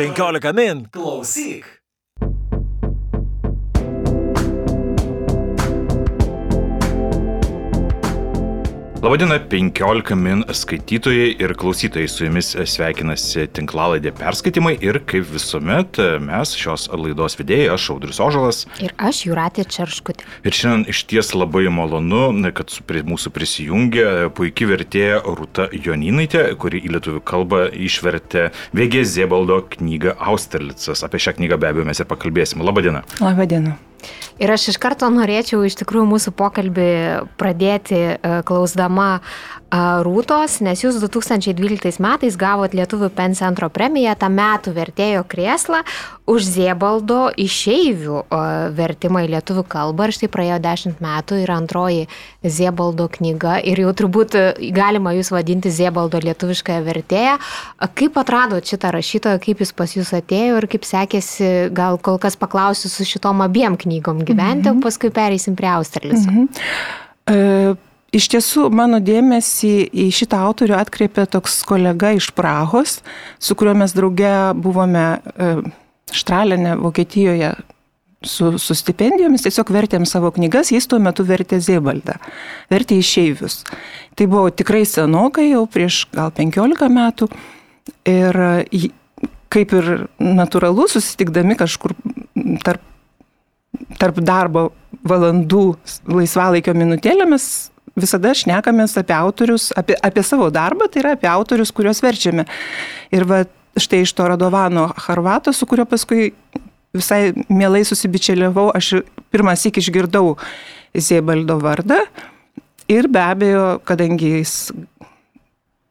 15 min. Klausyk. Labadiena, 15 min skaitytojai ir klausytojai su jumis sveikinasi tinklalaidė perskaitimai ir kaip visuomet mes šios laidos vedėjai, aš Audrius Ožalas. Ir aš Juratė Čerškutė. Ir šiandien iš ties labai malonu, kad prie mūsų prisijungia puikiai vertėja Rūta Joninaitė, kuri į lietuvių kalbą išvertė Vėgė Ziebaldo knygą Austerlicas. Apie šią knygą be abejo mes ir pakalbėsime. Labadiena. Labadiena. Ir aš iš karto norėčiau iš tikrųjų mūsų pokalbį pradėti e, klausdama Rūtos, nes jūs 2012 metais gavot Lietuvų PEN centro premiją, tą metų vertėjo krėslą už Ziebaldo išeivių vertimą į lietuvių kalbą ir štai praėjo 10 metų ir antroji Ziebaldo knyga ir jau turbūt galima jūs vadinti Ziebaldo lietuviškąją vertėją. Kaip atradot šitą rašytoją, kaip jis pas jūs atėjo ir kaip sekėsi, gal kol kas paklausiu su šitom abiem knygom gyventi, mm -hmm. o paskui pereisim prie Australiso. Mm -hmm. uh... Iš tiesų, mano dėmesį į šitą autorių atkreipė toks kolega iš Prahos, su kuriuo mes drauge buvome e, Štralinė, Vokietijoje su, su stipendijomis, tiesiog vertėm savo knygas, jis tuo metu vertė Zėbaldą, vertė išeivius. Tai buvo tikrai senokai, jau prieš gal 15 metų. Ir kaip ir natūralu, susitikdami kažkur tarp, tarp darbo valandų laisvalaikio minutėlėmis visada šnekamės apie autorius, apie, apie savo darbą, tai yra apie autorius, kuriuos verčiame. Ir va, štai iš to Radovano Harvato, su kuriuo paskui visai mielai susibičialiavau, aš pirmas iki išgirdau Ziebaldo vardą. Ir be abejo, kadangi jis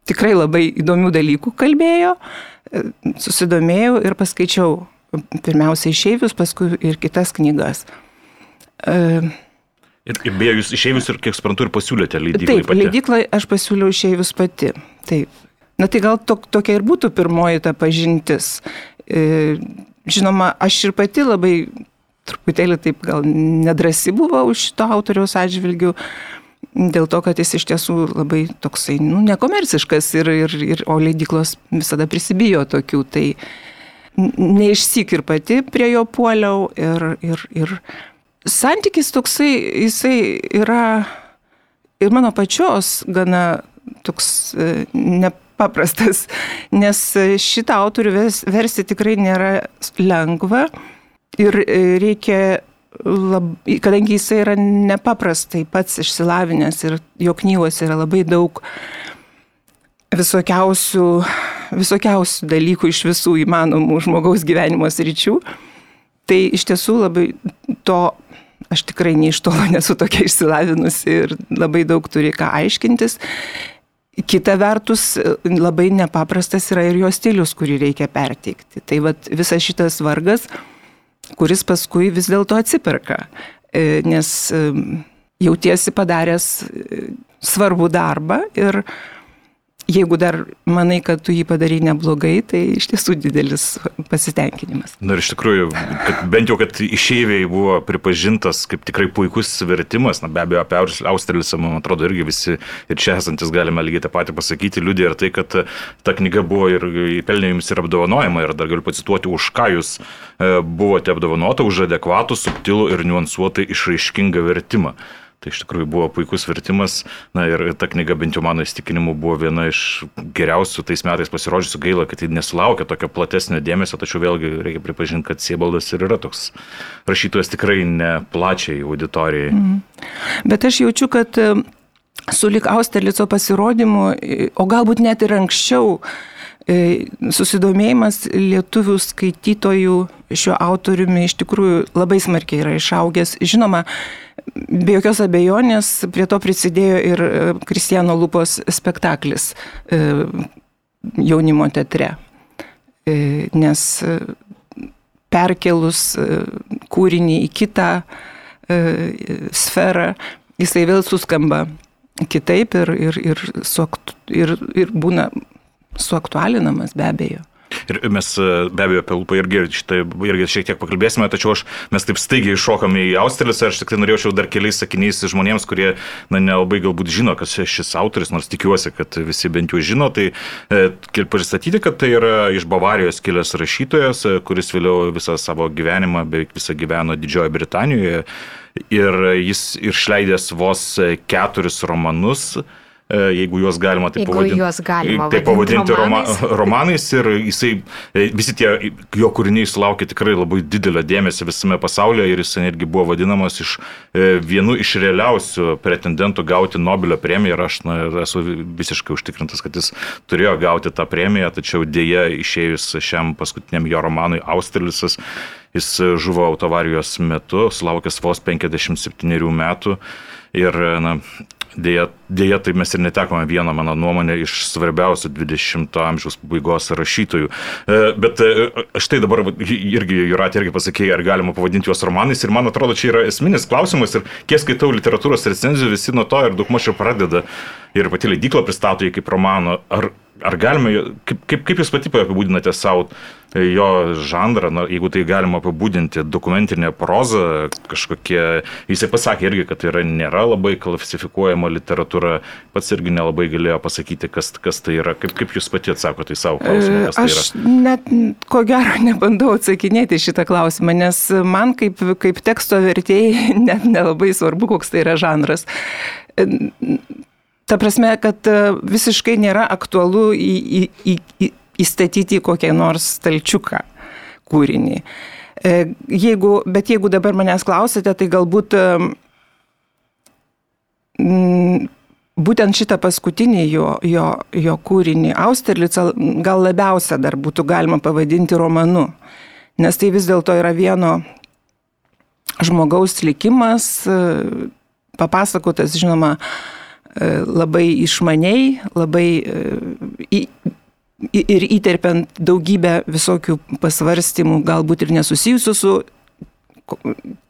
tikrai labai įdomių dalykų kalbėjo, susidomėjau ir paskaičiau pirmiausia išeivius, paskui ir kitas knygas. Uh, Ir, ir beje, jūs išėjus ir, kiek suprantu, ir pasiūlėte leidyklai Taip, pati. leidyklai aš pasiūliau išėjus pati. Taip. Na tai gal to, tokia ir būtų pirmoji ta pažintis. E, žinoma, aš ir pati labai truputėlį taip gal nedrasi buvau šito autoriaus atžvilgių. Dėl to, kad jis iš tiesų labai toksai, nu, nekomerciškas ir, ir, ir o leidyklos visada prisibijo tokių, tai neišsik ir pati prie jo puoliau ir, ir, ir santykis toksai, jisai yra ir mano pačios gana toks e, nepaprastas, nes šitą autorių versti tikrai nėra lengva ir e, reikia, lab, kadangi jisai yra nepaprastai pats išsilavinęs ir jo knygos yra labai daug visokiausių, visokiausių dalykų iš visų įmanomų žmogaus gyvenimo sričių. Tai iš tiesų labai to aš tikrai nei iš tolo nesu tokia išsilavinusi ir labai daug turi ką aiškintis. Kita vertus, labai nepaprastas yra ir jo stilius, kurį reikia perteikti. Tai vat, visas šitas vargas, kuris paskui vis dėlto atsiperka, e, nes e, jautiesi padaręs e, svarbų darbą ir jeigu dar manai, kad tu jį padarai neblogai, tai iš tiesų didelis pasitenkinimas. Na ir iš tikrųjų, bent jau, kad išeiviai buvo pripažintas kaip tikrai puikus vertimas, na be abejo, apie Australisą, man atrodo, irgi visi ir čia esantis galime lygiai tą patį pasakyti, liūdė ir tai, kad ta knyga buvo ir pelnė jums ir apdovanojama ir dar galiu pacituoti, už ką jūs e, buvote apdovanota, už adekvatų, subtilų ir niuansuotai išraiškingą vertimą. Tai iš tikrųjų buvo puikus vertimas. Na ir ta knyga bent jau mano įstikinimu buvo viena iš geriausių tais metais pasirodžiusių gaila, kad ji nesulaukė tokio platesnio dėmesio, tačiau vėlgi reikia pripažinti, kad Siebaldas ir yra toks rašytojas tikrai ne plačiai auditorijai. Mm. Bet aš jaučiu, kad e, sulik Austerlico pasirodymu, o galbūt net ir anksčiau, e, susidomėjimas lietuvių skaitytojų šiuo autoriumi iš tikrųjų labai smarkiai yra išaugęs. Žinoma, Be jokios abejonės prie to prisidėjo ir e, Kristijano Lupos spektaklis e, jaunimo teatre. E, nes perkelus kūrinį į kitą sferą, jisai vėl suskamba kitaip ir, ir, ir, suaktu, ir, ir būna suaktualinamas be abejo. Ir mes e, be abejo apie lūpą irgi, šitą, irgi šiek tiek pakalbėsime, tačiau aš, mes taip staigiai iššokame į Australiją ir aš tik tai norėčiau dar keliais sakiniais žmonėms, kurie na, nelabai galbūt žino, kas šis autoris, nors tikiuosi, kad visi bent jau žino, tai e, pristatyti, kad tai yra iš Bavarijos kilęs rašytojas, e, kuris vėliau visą savo gyvenimą, beveik visą gyveno Didžiojoje Britanijoje ir jis išleidęs vos keturis romanus. E, jeigu juos galima taip pavadinti. Juos galima taip pavadinti romanais. Roma, romanais ir jisai, e, visi tie jo kūriniai sulaukė tikrai labai didelio dėmesio visame pasaulyje ir jis netgi buvo vadinamas iš e, vienu iš realiausių pretendentų gauti Nobelio premiją ir aš na, esu visiškai užtikrintas, kad jis turėjo gauti tą premiją, tačiau dėja išėjus šiam paskutiniam jo romanui Austerlisas, jis žuvo autovarijos metu, sulaukęs vos 57 metų ir na, Dėja, dėja, tai mes ir netekome vieną, mano nuomonę, iš svarbiausių 20-ojo amžiaus pabaigos rašytojų. E, bet e, štai dabar irgi, Juratė irgi pasakė, ar galima pavadinti juos romanais. Ir man atrodo, čia yra esminis klausimas. Ir kiek skaitau literatūros recenzijų, visi nuo to ir daug mažiau pradeda. Ir pati leidykla pristato jį kaip romano. Ar Ar galime, kaip, kaip, kaip Jūs pati apibūdinate savo e, jo žanrą, na, jeigu tai galima apibūdinti, dokumentinė proza, kažkokie, jisai pasakė irgi, kad tai yra, nėra labai klasifikuojama literatūra, pats irgi nelabai galėjo pasakyti, kas, kas tai yra. Kaip, kaip Jūs pati atsakote į savo klausimą? Tai Aš net, ko gero, nebandau atsakinėti šitą klausimą, nes man kaip, kaip teksto vertėjai net nelabai svarbu, koks tai yra žanras Ta prasme, kad e, visiškai nėra aktualu į, į, į, į, įstatyti į kokią nors stalčiuką kūrinį. E, jeigu, bet jeigu dabar manęs klausite, tai galbūt e, būtent šitą paskutinį jo, jo, jo kūrinį, Austerlicą, gal labiausia dar būtų galima pavadinti romanu. Nes tai vis dėlto yra vieno žmogaus likimas, papasakotas, žinoma, labai išmaniai, labai e, ir įterpiant daugybę visokių pasvarstymų, galbūt ir nesusijusių su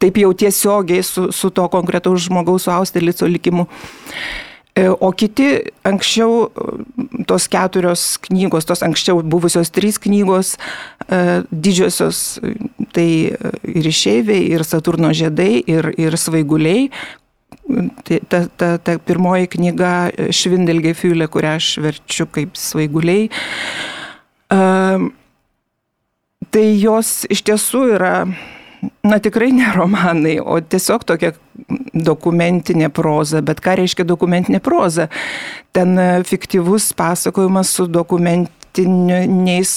taip jau tiesiogiai su, su to konkretaus žmogaus, su Austerlico likimu. E, o kiti anksčiau, tos keturios knygos, tos anksčiau buvusios trys knygos, didžiosios, tai ir išeiviai, ir Saturno žiedai, ir, ir svaiguliai, ta, ta, ta pirmoji knyga Švindelgė Fiulė, kurią aš verčiu kaip svaiguliai. Uh, tai jos iš tiesų yra, na tikrai ne romanai, o tiesiog tokia dokumentinė proza. Bet ką reiškia dokumentinė proza? Ten fiktyvus pasakojimas su dokumentiniais,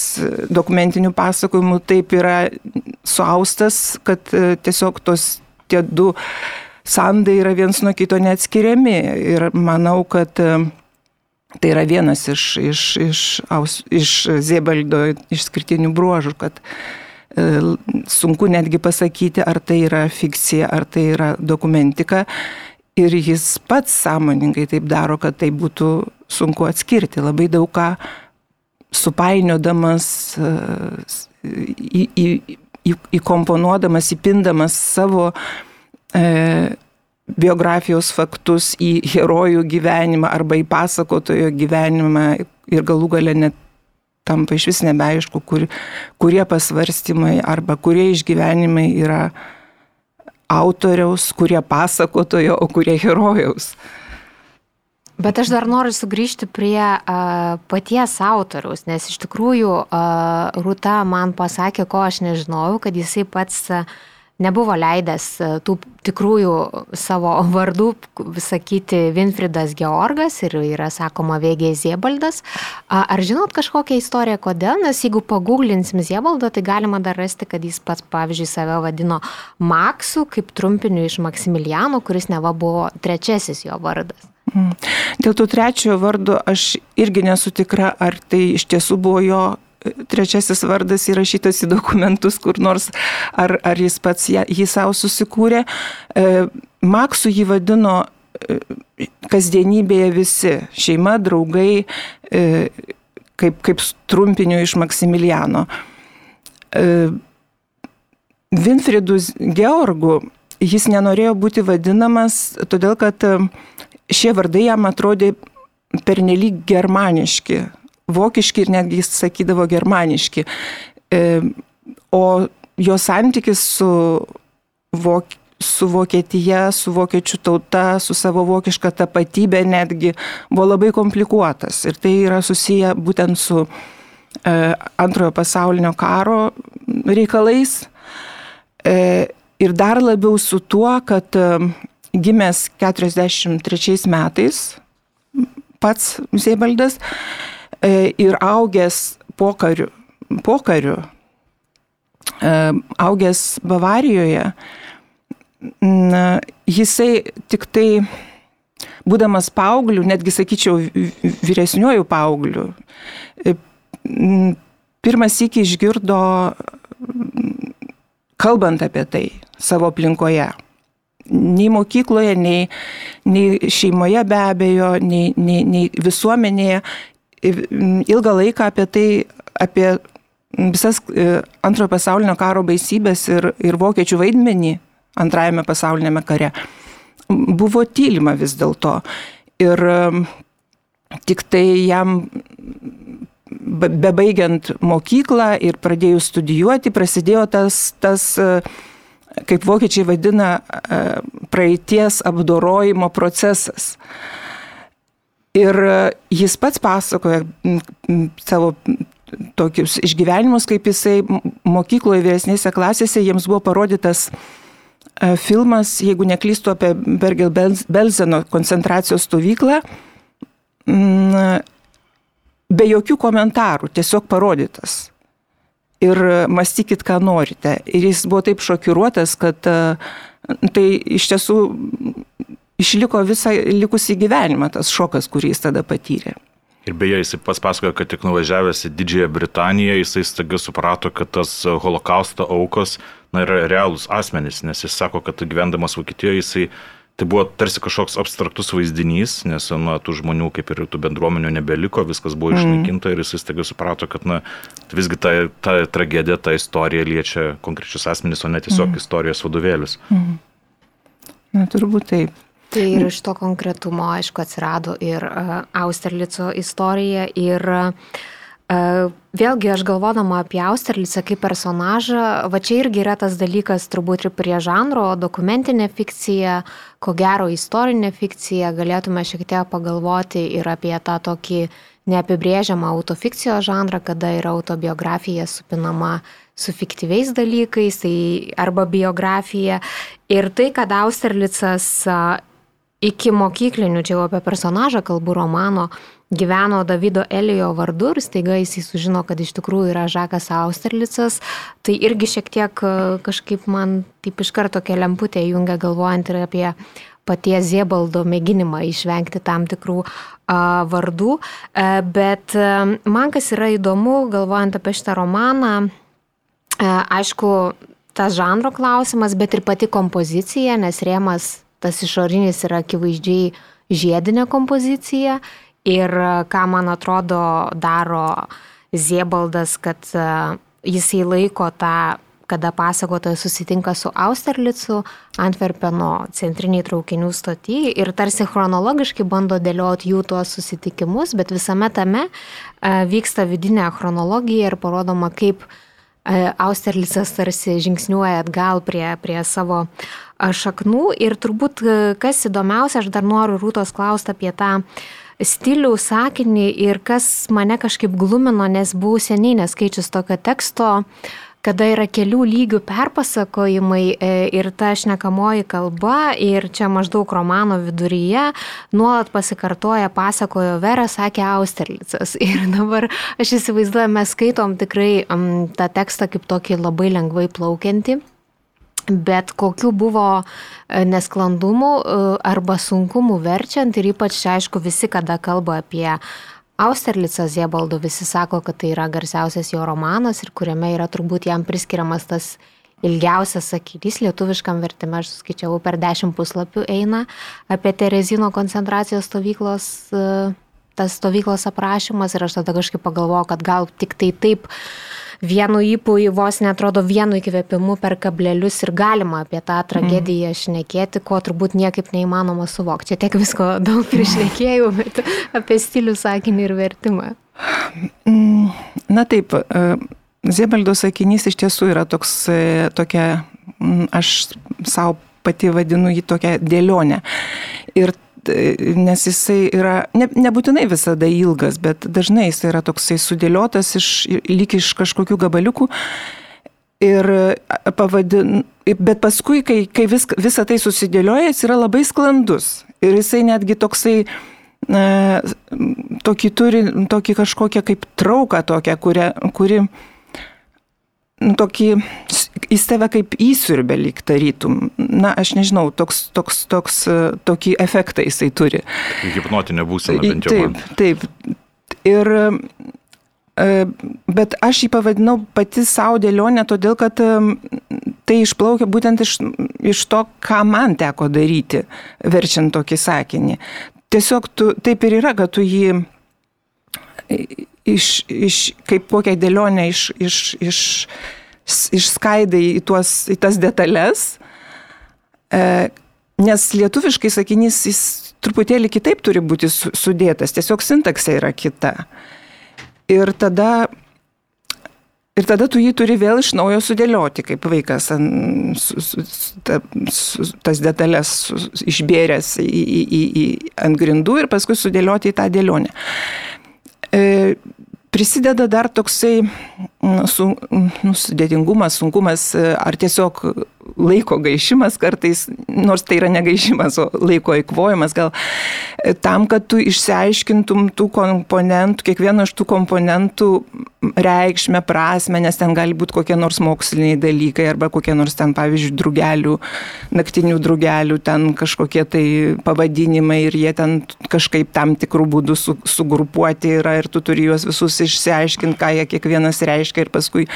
dokumentiniu pasakojimu taip yra suaustas, kad tiesiog tos tie du sandai yra viens nuo kito neatskiriami. Ir manau, kad e, tai yra vienas iš, iš, iš, iš Ziebaldo išskirtinių bruožų, kad e, sunku netgi pasakyti, ar tai yra fikcija, ar tai yra dokumentika. Ir jis pats sąmoningai taip daro, kad tai būtų sunku atskirti. Labai daug ką supainiodamas, į, į, į, įkomponuodamas, įpindamas savo e, biografijos faktus į herojų gyvenimą arba į pasakotojo gyvenimą ir galų gale net tampa iš vis nebeaišku, kur, kurie pasvarstymai arba kurie išgyvenimai yra autoriaus, kurie pasakotojo, o kurie herojaus. Bet aš dar noriu sugrįžti prie uh, paties autoriaus, nes iš tikrųjų uh, Rūta man pasakė, ko aš nežinojau, kad jisai pats uh, nebuvo leidęs e, tų tikrųjų savo vardų sakyti Winfriedas Georgas ir yra sakoma Vėgė Ziebaldas. Ar žinot kažkokią istoriją, kodėl? Nes jeigu paguglinsim Ziebaldą, tai galima dar rasti, kad jis pats, pavyzdžiui, save vadino Maksu, kaip trumpiniu iš Maksimiliano, kuris neva buvo trečiasis jo vardas. Mm. Dėl to trečiojo vardo aš irgi nesu tikra, ar tai iš tiesų buvo jo trečiasis vardas įrašytas į dokumentus kur nors, ar, ar jis pats jį savo susikūrė. E, Maksu jį vadino e, kasdienybėje visi - šeima, draugai, e, kaip, kaip trumpiniu iš Maksimiliano. Winfriedu Georgu jis nenorėjo būti vadinamas, todėl kad šie vardai jam atrodė pernelyg germaniški, vokiški ir netgi jis sakydavo germaniški. E, o jo santykis su, vok, su Vokietija, su vokiečių tauta, su savo vokiška tapatybė netgi buvo labai komplikuotas. Ir tai yra susiję būtent su e, antrojo pasaulinio karo reikalais. E, ir dar labiau su tuo, kad e, gimęs 43 metais pats Ziebaldas e, ir augęs pokariu, pokariu e, augęs Bavarijoje, jisai tik tai, būdamas paaugliu, netgi sakyčiau vyresniuoju paaugliu, pirmas iki išgirdo, kalbant apie tai savo aplinkoje nei mokykloje, nei, nei šeimoje be abejo, nei, nei, nei visuomenėje. Ilgą laiką apie tai, apie visas e, antrojo pasaulinio karo baisybės ir, ir vokiečių vaidmenį antrajame pasaulinėme kare buvo tylima vis dėlto. Ir tik tai jam bebaigiant mokyklą ir pradėjus studijuoti, prasidėjo tas, tas uh, kaip vokiečiai vadina, e, praeities apdorojimo procesas. Ir jis pats pasakoja savo tokius išgyvenimus, kaip jisai mokykloje vyresnėse klasėse jiems buvo parodytas e, filmas, jeigu neklystu, apie Bergel-Belzeno koncentracijos stovyklą, be jokių komentarų, tiesiog parodytas ir mąstykit, ką norite. Ir jis buvo taip šokiruotas, kad e, tai iš tiesų išliko visą likusį gyvenimą tas šokas, kurį jis tada patyrė. Ir beje, jisai pats pasakojo, kad tik nuvažiavęs į Didžiąją Britaniją, jisai staiga suprato, kad tas holokausto aukos na, yra realūs asmenys, nes jis sako, kad gyvendamas Vokietijoje jisai Tai buvo tarsi kažkoks abstraktus vaizdinys, nes na, tų žmonių kaip ir tų bendruomenių nebeliko, viskas buvo mm. išnaikinta ir jis staiga suprato, kad na, visgi ta, ta tragedija, ta istorija liečia konkrečius asmenys, o ne tiesiog mm. istorijos vadovėlius. Mm. Na, turbūt taip. Tai ir iš to konkretumo, aišku, atsirado ir uh, Austerlico istorija ir uh, Vėlgi aš galvodama apie Austerlicą kaip personažą, va čia irgi yra tas dalykas turbūt ir prie žanro, dokumentinė fikcija, ko gero istorinė fikcija, galėtume šiek tiek pagalvoti ir apie tą tokį neapibrėžiamą autofikcijos žanrą, kada yra autobiografija supinama su fiktyviais dalykais, tai arba biografija. Ir tai, kad Austerlicas iki mokyklinių, čia jau apie personažą kalbų romano, gyveno Davido Elijo vardu ir staiga jis sužino, kad iš tikrųjų yra Žakas Austerlicas, tai irgi šiek tiek e, kažkaip man taip iš karto keliamputė jungia galvojant ir apie paties Ziebaldo mėginimą išvengti tam tikrų a, vardų. A, e, bet a, e, man kas yra įdomu, galvojant apie šitą romaną, a, aišku, tas žanro klausimas, bet ir pati kompozicija, nes rėmas tas išorinis yra akivaizdžiai žiedinė kompozicija. Ir e, ką man atrodo daro Ziebaldas, kad e, jisai laiko tą, kada pasakotojas susitinka su Austerlicu Antverpeno centriniai traukinių stotį ir tarsi chronologiškai bando dėlioti jų tuos susitikimus, bet visame tame e, vyksta vidinė chronologija ir parodoma, kaip Austerlicas tarsi žingsniuoja atgal prie, prie savo šaknų. Ir turbūt, kas įdomiausia, aš dar noriu Rūtos klausti apie tą stilių, sakinį ir kas mane kažkaip glumino, nes buvau seniai neskaičius tokio teksto, kada yra kelių lygių perpasakojimai e, ir ta šnekamoji kalba ir čia maždaug romano viduryje nuolat pasikartoja, pasakojo Vera, sakė Austerlicas. Ir dabar aš įsivaizduoju, mes skaitom tikrai um, tą tekstą kaip tokį labai lengvai plaukiantį. Bet kokiu buvo e, nesklandumų e, arba sunkumų verčiant ir ypač, aišku, visi, kada kalba apie Austerlicą Ziebaldo, visi sako, kad tai yra garsiausias jo romanas ir kuriame yra turbūt jam priskiriamas tas ilgiausias sakinys. Lietuviškam vertime, aš skaičiavau per dešimt puslapių eina apie Terezino koncentracijos stovyklos, e, tas stovyklos aprašymas ir aš tada kažkaip pagalvojau, kad gal tik tai taip vienu įpū į vos netrodo vienu įkvėpimu per kablelius ir galima apie tą tragediją šnekėti, ko turbūt niekaip neįmanoma suvokti. Čia tiek visko daug prišnekėjau, bet apie stilių sakinį ir vertimą. Mm, na taip, e, Ziebaldo sakinys iš tiesų yra toks, e, tokia, mm, aš savo pati vadinu jį tokią dėlionę. Ir nes jisai yra, ne, nebūtinai visada ilgas, bet dažnai jisai yra toksai sudėliotas iš, lyg iš kažkokių gabaliukų. Ir pavadin, bet paskui, kai, kai vis, visa tai susidėlioja, jis yra labai sklandus. Ir jisai netgi toksai, na, tokį turi, tokį kažkokią kaip trauką tokią, kuri, kuri tokį, jis tave kaip įsiurbė lyg tarytum. Na, aš nežinau, toks, toks, toks, tokį efektą jisai turi. Hipnotinė būsena bent jau. Taip, taip. Ir, e, bet aš jį pavadinau pati savo dėlionę, todėl kad e, tai išplaukia būtent iš, iš to, ką man teko daryti, verčiant tokį sakinį. Tiesiog tu, taip ir yra, kad tu jį iš, iš, kaip kokią dėlionę iš, iš, iš, išskaidai į, tuos, į tas detalės, e, nes lietuviškai sakinys jis truputėlį kitaip turi būti sudėtas, tiesiog sintaksė yra kita. Ir tada, ir tada tu jį turi vėl iš naujo sudėlioti, kaip vaikas an, su, su, ta, su, tas detalės su, išbėręs į, į, į, į, ant grindų ir paskui sudėlioti į tą dėlionę. E, prisideda dar toksai mm, su, nu, sudėtingumas, sunkumas ar tiesiog laiko gaišimas kartais, nors tai yra negaišimas, o laiko įkvojimas, gal tam, kad tu išsiaiškintum tų komponentų, kiekvieno iš tų komponentų reikšmę, prasme, nes ten gali būti kokie nors moksliniai dalykai arba kokie nors ten, pavyzdžiui, drugelių, naktinių drugelių, ten kažkokie tai pavadinimai ir jie ten kažkaip tam tikrų būdų su, sugrupuoti yra ir tu turi juos visus išsiaiškinti, ką jie kiekvienas reiškia ir paskui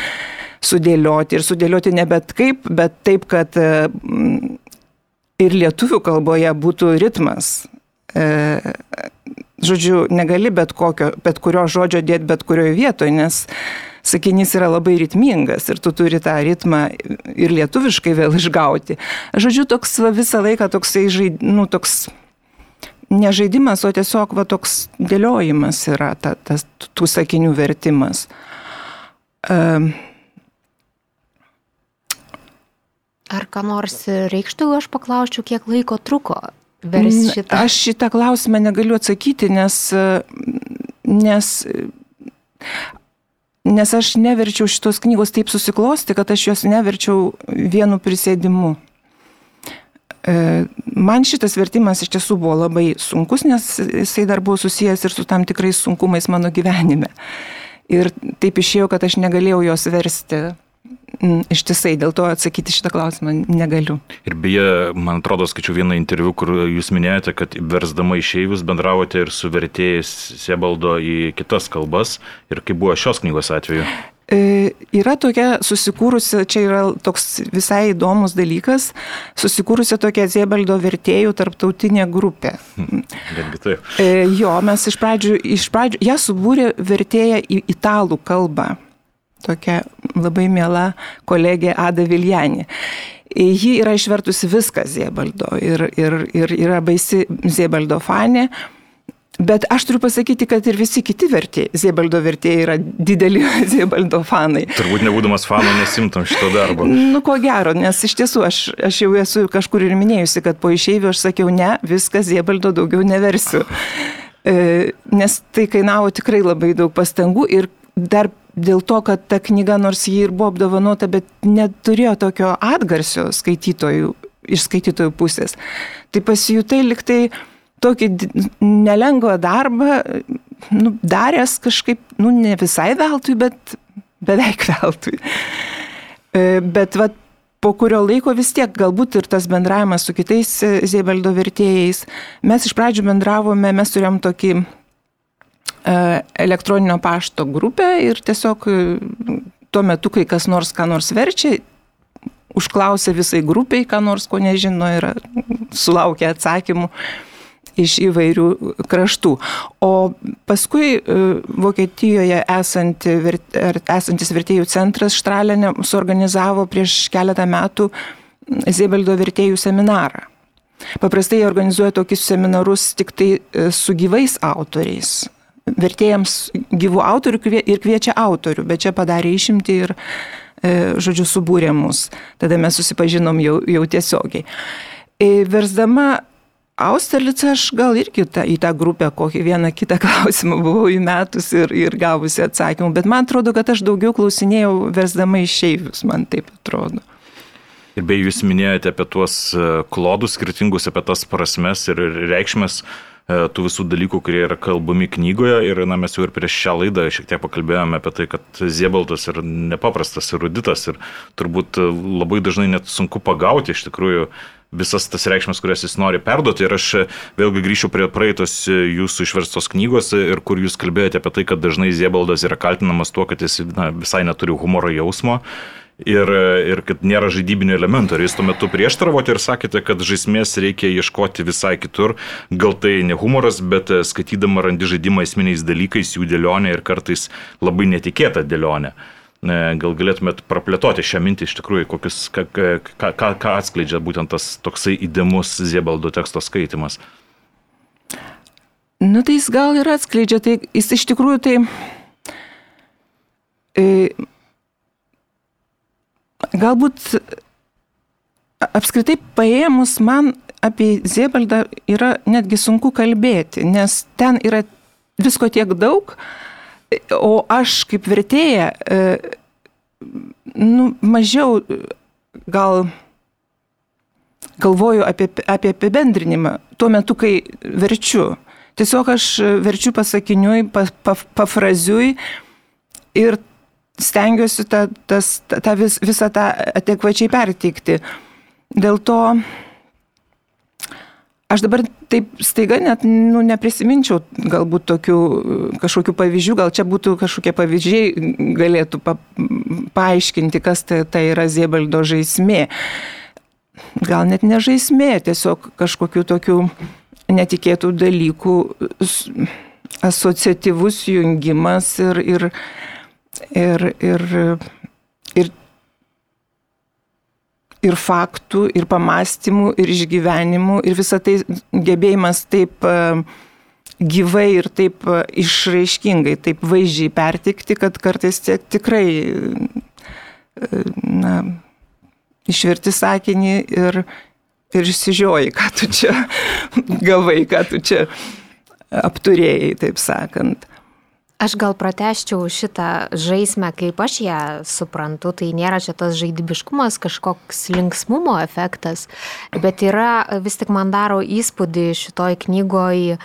sudėlioti ir sudėlioti ne bet kaip, bet taip, kad mm, ir lietuvių kalboje būtų ritmas. E, žodžiu, negali bet, kokio, bet kurio žodžio dėti bet kurioje vietoje, nes sakinys yra labai ritmingas ir tu turi tą ritmą ir lietuviškai vėl išgauti. Žodžiu, toks va, visą laiką toksai, nu, toks ne žaidimas, o tiesiog va, toks dėliojimas yra ta, tas tų sakinių vertimas. Um, Ar ką nors reikštų, aš paklausčiau, kiek laiko truko versti šitą? Aš šitą klausimą negaliu atsakyti, nes, nes, nes aš neverčiau šitos knygos taip susiklosti, kad aš jos neverčiau vienu prisėdimu. E, man šitas vertimas iš tiesų buvo labai sunkus, nes jisai dar buvo susijęs ir su tam tikrais sunkumais mano gyvenime. Ir taip išėjo, kad aš negalėjau jos versti ištisai, dėl to atsakyti šitą klausimą negaliu. Ir beje, man atrodo, skaičiau vieną interviu, kur jūs minėjote, kad versdama išeivius bendravote ir su vertėjais Sebaldo į kitas kalbas. Ir kaip buvo šios knygos atveju? E, yra tokia susikūrusi, čia yra toks visai įdomus dalykas, susikūrusi tokia Ziebaldo vertėjų tarptautinė grupė. Netgi taip. E, jo, mes iš pradžių, iš pradžių, ją subūrė vertėja į italų kalbą tokia labai mėla kolegė Ada Viljani. Ji yra išvertusi viską Ziebaldo ir, ir, ir yra baisi Ziebaldo fanė. Bet aš turiu pasakyti, kad ir visi kiti vertėjai, Ziebaldo vertėjai yra dideli Ziebaldo fanai. Turbūt nebūdamas fanu nesimtum šito darbo. Nu, ko gero, nes iš tiesų aš, aš jau esu kažkur ir minėjusi, kad po išeivių aš sakiau, ne, viskas Ziebaldo daugiau neversiu. E, nes tai kainavo tikrai labai daug pastangų ir dar dėl to, kad ta knyga, nors ji ir buvo apdovanota, bet neturėjo tokio atgarsio skaitytojų, iš skaitytojų pusės. Tai pasijutai liktai tokį nelengvą darbą, nu, daręs kažkaip, nu, ne visai veltui, bet beveik veltui. E, bet vat, po kurio laiko vis tiek galbūt ir tas bendravimas su kitais e, Ziebaldo vertėjais. Mes iš pradžių bendravome, mes turėjom tokį elektroninio pašto grupę ir tiesiog e, tuo metu, kai kas nors ką nors verčia, užklausia visai grupiai, ką nors ko nežino ir sulaukia atsakymų. iš įvairių kraštų. O paskui e, Vokietijoje esanti, esantis vertėjų centras Štralenė suorganizavo prieš keletą metų Zėbeldo vertėjų seminarą. Paprastai jie organizuoja tokius seminarus tik tai e, su gyvais autoriais. Vertėjams gyvų autorių ir kviečia autorių, bet čia padarė išimti ir, e, žodžiu, subūrė mus. Tada mes susipažinom jau, jau tiesiogiai. Versdama Austerlicą aš gal irgi ta, į tą grupę kokį vieną kitą klausimą buvau įmetus ir, ir gavusi atsakymų, bet man atrodo, kad aš daugiau klausinėjau versdama išeivius, man taip atrodo. Ir bei jūs minėjote apie tuos e, klodus skirtingus, apie tas prasmes ir reikšmės e, tų visų dalykų, kurie yra kalbami knygoje. Ir na, mes jau ir prieš šią laidą šiek tiek pakalbėjome apie tai, kad Ziebaltas yra nepaprastas eruditas ir turbūt labai dažnai net sunku pagauti iš tikrųjų visas tas reikšmes, kurias jis nori perduoti. Ir aš vėlgi grįšiu prie praeitos jūsų išverstos knygos ir kur jūs kalbėjote apie tai, kad dažnai Ziebaldas yra kaltinamas tuo, kad jis na, visai neturi humoro jausmo. Ir, ir kad nėra žaidybinio elemento. Ir jūs tuo metu prieštaravote ir sakėte, kad žaismės reikia ieškoti visai kitur. Gal tai ne humoras, bet skaitydama randi žaidimą esminiais dalykais, jų dėlionė ir kartais labai netikėta dėlionė. Uh, Gal galėtumėt praplėtoti šią mintį iš tikrųjų, kokius, ką, ką, ką, ką atskleidžia būtent tas toksai įdomus Ziebaldo teksto skaitimas? Nu tai jis gal ir atskleidžia, tai jis iš tikrųjų tai... E, galbūt apskritai paėmus man apie Ziebaldą yra netgi sunku kalbėti, nes ten yra visko tiek daug, O aš kaip vertėja, e, nu, mažiau gal galvoju apie, apie apibendrinimą tuo metu, kai verčiu. Tiesiog aš verčiu pasakiniui, pa, pa, pafraziui ir stengiuosi tą, tas, tą vis, visą tą adekvačiai perteikti. Dėl to Aš dabar taip staiga net nu, neprisiminčiau galbūt tokių kažkokių pavyzdžių, gal čia būtų kažkokie pavyzdžiai, galėtų pa, paaiškinti, kas tai, tai yra Ziebaldo žaismė. Gal net ne žaismė, tiesiog kažkokių tokių netikėtų dalykų, asociatyvus jungimas ir, ir, ir, ir, ir ir faktų, ir pamastymų, ir išgyvenimų, ir visą tai gebėjimas taip e, gyvai ir taip e, išraiškingai, taip vaizdžiai pertikti, kad kartais tiek tikrai, e, na, išverti sakinį ir, ir išsižioji, ką tu čia gavai, ką tu čia apturėjai, taip sakant. Aš gal prateščiau šitą žaismę, kaip aš ją suprantu, tai nėra čia tas žaidybiškumas, kažkoks linksmumo efektas, bet yra vis tik man daro įspūdį šitoj knygoje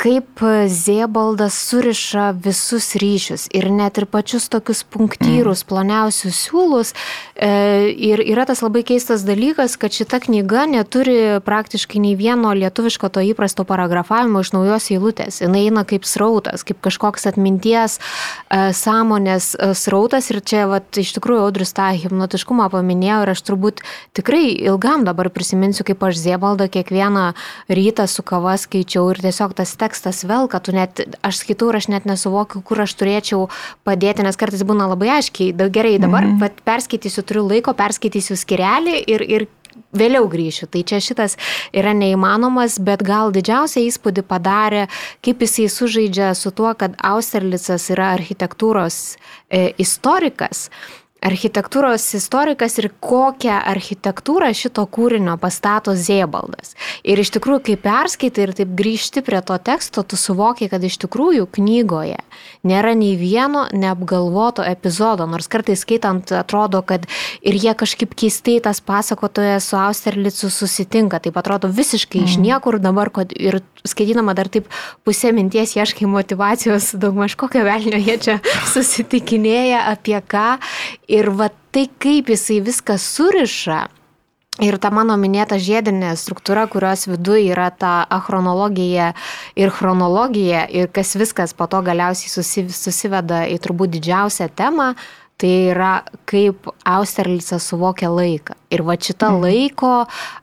kaip Ziebaldas suriša visus ryšius ir net ir pačius tokius punktyrus, mm. ploniausius siūlus. E, ir yra tas labai keistas dalykas, kad šita knyga neturi praktiškai nei vieno lietuviško to įprasto paragrafavimo iš naujos eilutės. Jis eina kaip srautas, kaip kažkoks atminties, e, sąmonės e, srautas. Ir čia, vat, iš tikrųjų, Audrius tą hipnotiškumą paminėjo ir aš turbūt tikrai ilgam dabar prisiminsiu, kaip aš Ziebaldą kiekvieną rytą su kava skaičiau ir tiesiog tas tekstas tekstas velka, tu net, aš skaitau ir aš net nesuvokiu, kur aš turėčiau padėti, nes kartais būna labai aiškiai, da, gerai, dabar mm -hmm. perskaitysiu, turiu laiko, perskaitysiu skirelį ir, ir vėliau grįšiu. Tai čia šitas yra neįmanomas, bet gal didžiausią įspūdį padarė, kaip jisai sužaidžia su tuo, kad Austerlicas yra architektūros e, istorikas architektūros istorikas ir kokią architektūrą šito kūrinio pastato Ziebaldas. Ir iš tikrųjų, kai perskaitai ir taip grįžti prie to teksto, tu suvoki, kad iš tikrųjų knygoje nėra nei vieno neapgalvoto epizodo, nors kartais skaitant atrodo, kad ir jie kažkaip keistai tas pasakotojas su Austerlicu susitinka, taip atrodo visiškai mm. iš mhm. niekur dabar, kad ir skaitydama dar taip pusė minties ieškai motivacijos, daugmaž kokio velnio jie čia susitikinėja, apie ką. Ir va tai, kaip jisai viską suriša. Ir ta mano minėta žiedinė struktūra, kurios viduje yra ta achronologija ir chronologija, ir kas viskas po to galiausiai susiveda į turbūt didžiausią temą, tai yra kaip Austerlicas suvokia laiką. Ir va šita mhm. laiko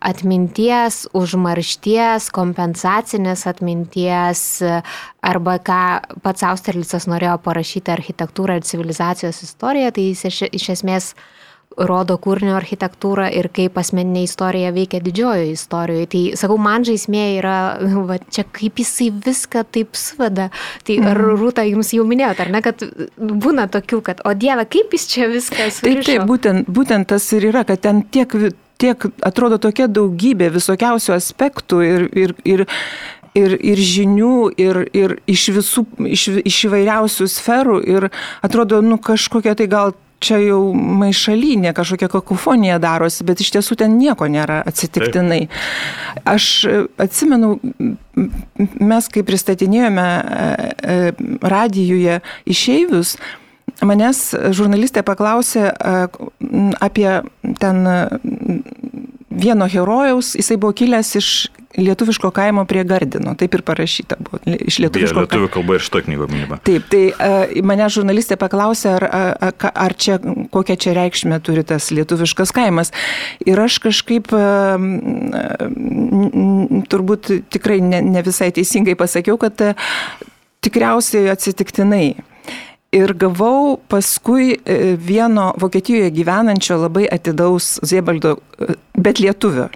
atminties, užmaršties, kompensacinės atminties, arba ką pats Austerlicas norėjo parašyti architektūrą ir civilizacijos istoriją, tai jis iš, iš esmės rodo kūrinio architektūrą ir kaip asmeninė istorija veikia didžiojoje istorijoje. Tai sakau, man žaismė yra, va, čia kaip jisai viską taip sveda. Tai ar mhm. Rūta jums jau minėjote, ar ne, kad būna tokių, kad, o Dieve, kaip jis čia viskas. Taip, taip, būtent, būtent tas ir yra, kad ten tiek, tiek atrodo tokia daugybė visokiausių aspektų ir, ir, ir ir, ir žinių, ir, ir iš visų, iš, iš įvairiausių sferų ir atrodo, nu kažkokia tai gal čia jau maišalinė, kažkokia kakofonija darosi, bet iš tiesų ten nieko nėra atsitiktinai. Aš atsimenu, mes kai pristatinėjome e, e, radijuje išeivius, manęs žurnalistė paklausė e, apie ten vieno herojaus, jisai buvo kilęs iš lietuviško kaimo prie Gardino, taip ir parašyta buvo. Iš lietuviško kaimo. Lietuvių kalba ir šito knygo minima. Taip, tai uh, mane žurnalistė paklausė, ar, ar, ar čia, kokią čia reikšmę turi tas lietuviškas kaimas. Ir aš kažkaip uh, turbūt tikrai ne, ne visai teisingai pasakiau, kad uh, tikriausiai atsitiktinai. Ir gavau paskui e, vieno Vokietijoje gyvenančio labai atidaus Ziebaldo, e, bet lietuvio,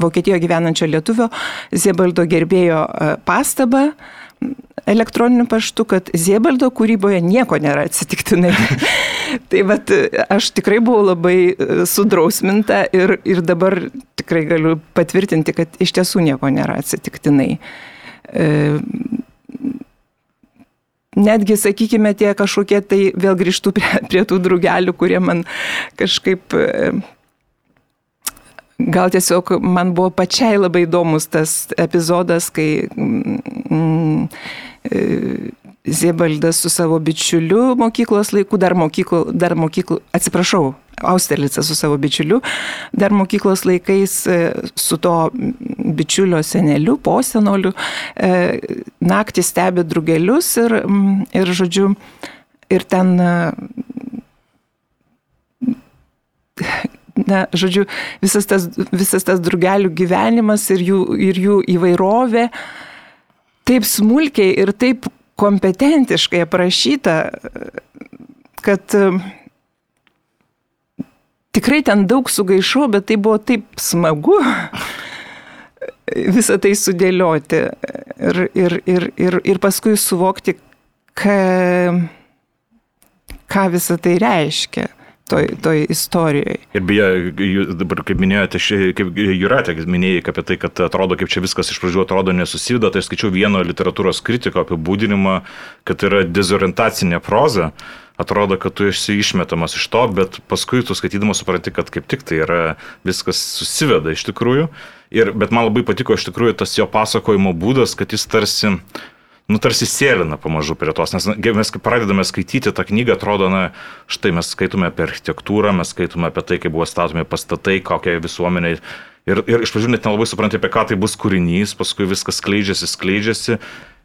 Vokietijoje gyvenančio lietuvio Ziebaldo gerbėjo e, pastabą elektroniniu paštu, kad Ziebaldo kūryboje nieko nėra atsitiktinai. tai bet aš tikrai buvau labai sudrausminta ir, ir dabar tikrai galiu patvirtinti, kad iš tiesų nieko nėra atsitiktinai. E, netgi, sakykime, tie kažkokie, tai vėl grįžtų prie, prie tų drugelių, kurie man kažkaip e, gal tiesiog man buvo pačiai labai įdomus tas epizodas, kai mm, e, Ziebaldas su savo bičiuliu mokyklos laikų, dar mokyklų, dar mokyklų, atsiprašau, Austerlicas su savo bičiuliu, dar mokyklos laikais e, su to bičiulio seneliu, posenoliu, e, naktį stebi drugelius ir, ir žodžiu, ir ten, e, na, žodžiu, visas tas, visas tas drugelių gyvenimas ir jų, ir jų įvairovė taip smulkiai ir taip kompetentiškai aprašyta, kad tikrai ten daug sugaišau, bet tai buvo taip smagu visą tai sudėlioti ir, ir, ir, ir, ir paskui suvokti, ką, ką visą tai reiškia toj, toj istorijoje. Ir beje, dabar kaip minėjote, kaip Juratė minėjai apie tai, kad atrodo, kaip čia viskas iš pradžių atrodo nesusijuda, tai skaičiau vieno literatūros kritiko apibūdinimą, kad yra dezorientacinė proza atrodo, kad tu esi išmetamas iš to, bet paskui tu skaitydamas supranti, kad kaip tik tai yra viskas susiveda iš tikrųjų. Ir, bet man labai patiko iš tikrųjų tas jo pasakojimo būdas, kad jis tarsi, nu, tarsi sėlina pamažu prie tos, nes mes kai pradedame skaityti tą knygą, atrodo, na, štai mes skaitome apie architektūrą, mes skaitome apie tai, kaip buvo statomi pastatai, kokia visuomenė. Ir, ir iš pradžių net nelabai supranti, apie ką tai bus kūrinys, paskui viskas skleidžiasi, skleidžiasi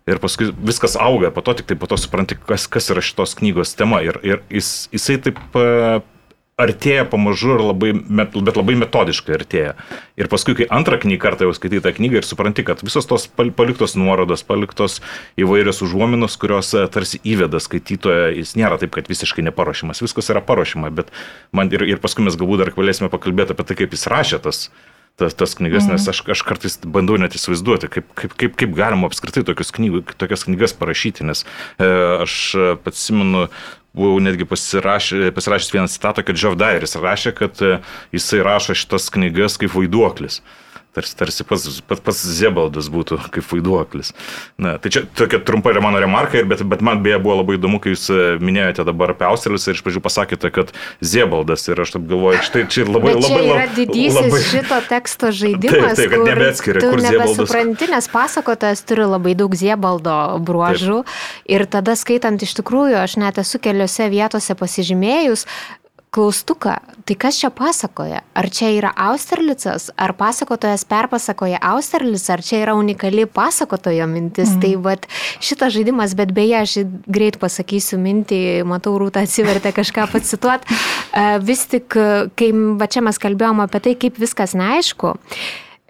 Ir paskui viskas auga, po to tik tai po to supranti, kas, kas yra šitos knygos tema. Ir, ir jis, jisai taip e, artėja pamažu, labai, bet labai metodiškai artėja. Ir paskui, kai antrą knygą kartą jau skaitai tą knygą ir supranti, kad visos tos paliktos nuorodos, paliktos įvairios užuominos, kurios e, tarsi įveda skaitytoją, jis nėra taip, kad visiškai neparuošimas, viskas yra paruošima, bet man ir, ir paskui mes galbūt dar galėsime pakalbėti apie tai, kaip jis rašė tas tas, tas knygas, nes aš, aš kartais bandau net įsivaizduoti, kaip, kaip, kaip, kaip galima apskritai knygų, tokias knygas parašyti, nes e, aš pats simenu, buvau netgi pasirašęs, pasirašęs vieną citatą, kad Džov Dairis rašė, kad e, jisai rašo šitas knygas kaip vaiduoklis tarsi, tarsi pats, pats, pats Zebaldas būtų kaip vaiduoklis. Na, tai čia tokia trumpa yra mano remarka, bet, bet man beje buvo labai įdomu, kai jūs e, minėjote dabar apie Australius ir iš pradžių pasakėte, kad Zebaldas ir aš taip galvoju, štai čia labai bet labai labai... Tai yra didysis labai... šito teksto žaidimas. Taip, taip kad nebeatskiria, kur Zebaldas. Supranti, nes pasakotojas turi labai daug Zebaldo bruožų taip. ir tada skaitant iš tikrųjų, aš net esu keliose vietose pasižymėjus, klaustuką, tai kas čia pasakoja? Ar čia yra Austerlicas, ar pasakotojas perpasakoja Austerlic, ar čia yra unikali pasakotojo mintis? Mm. Tai vat, šitas žaidimas, bet beje, aš greit pasakysiu mintį, matau, rūta atsivertė kažką pacituot. Vis tik, kai va čia mes kalbėjom apie tai, kaip viskas neaišku,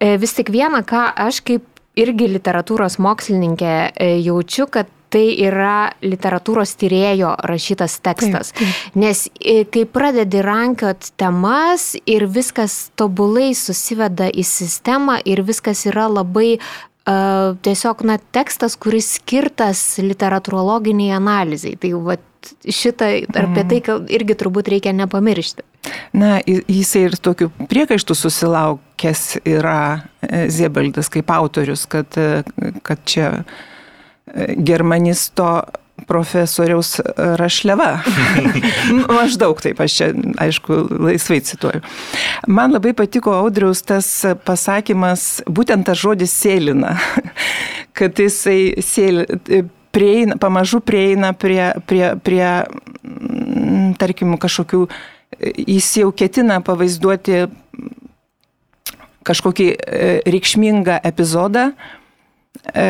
e, vis tik viena, ką aš kaip irgi literatūros mokslininkė e, jaučiu, kad tai yra literatūros tyrėjo rašytas tekstas. Taip, taip. Nes e, kai pradedi rankiot temas ir viskas tobulai susiveda į sistemą ir viskas yra labai uh, tiesiog na, tekstas, kuris skirtas literatūrologiniai analizai. Tai va, šitą, apie tai mhm. irgi turbūt reikia nepamiršti. Na, jisai ir tokių priekaištų susilaukęs yra e, Ziebaldas kaip autorius, kad, kad čia germanisto profesoriaus Rašleva. Maždaug taip, aš čia, aišku, laisvai cituoju. Man labai patiko Audriaus tas pasakymas, būtent tas žodis sėlina, kad jisai sėlina, prieina, pamažu prieina prie, prie, prie, mm, tarkim, kažkokių, jis jau ketina pavaizduoti kažkokį e, reikšmingą epizodą e,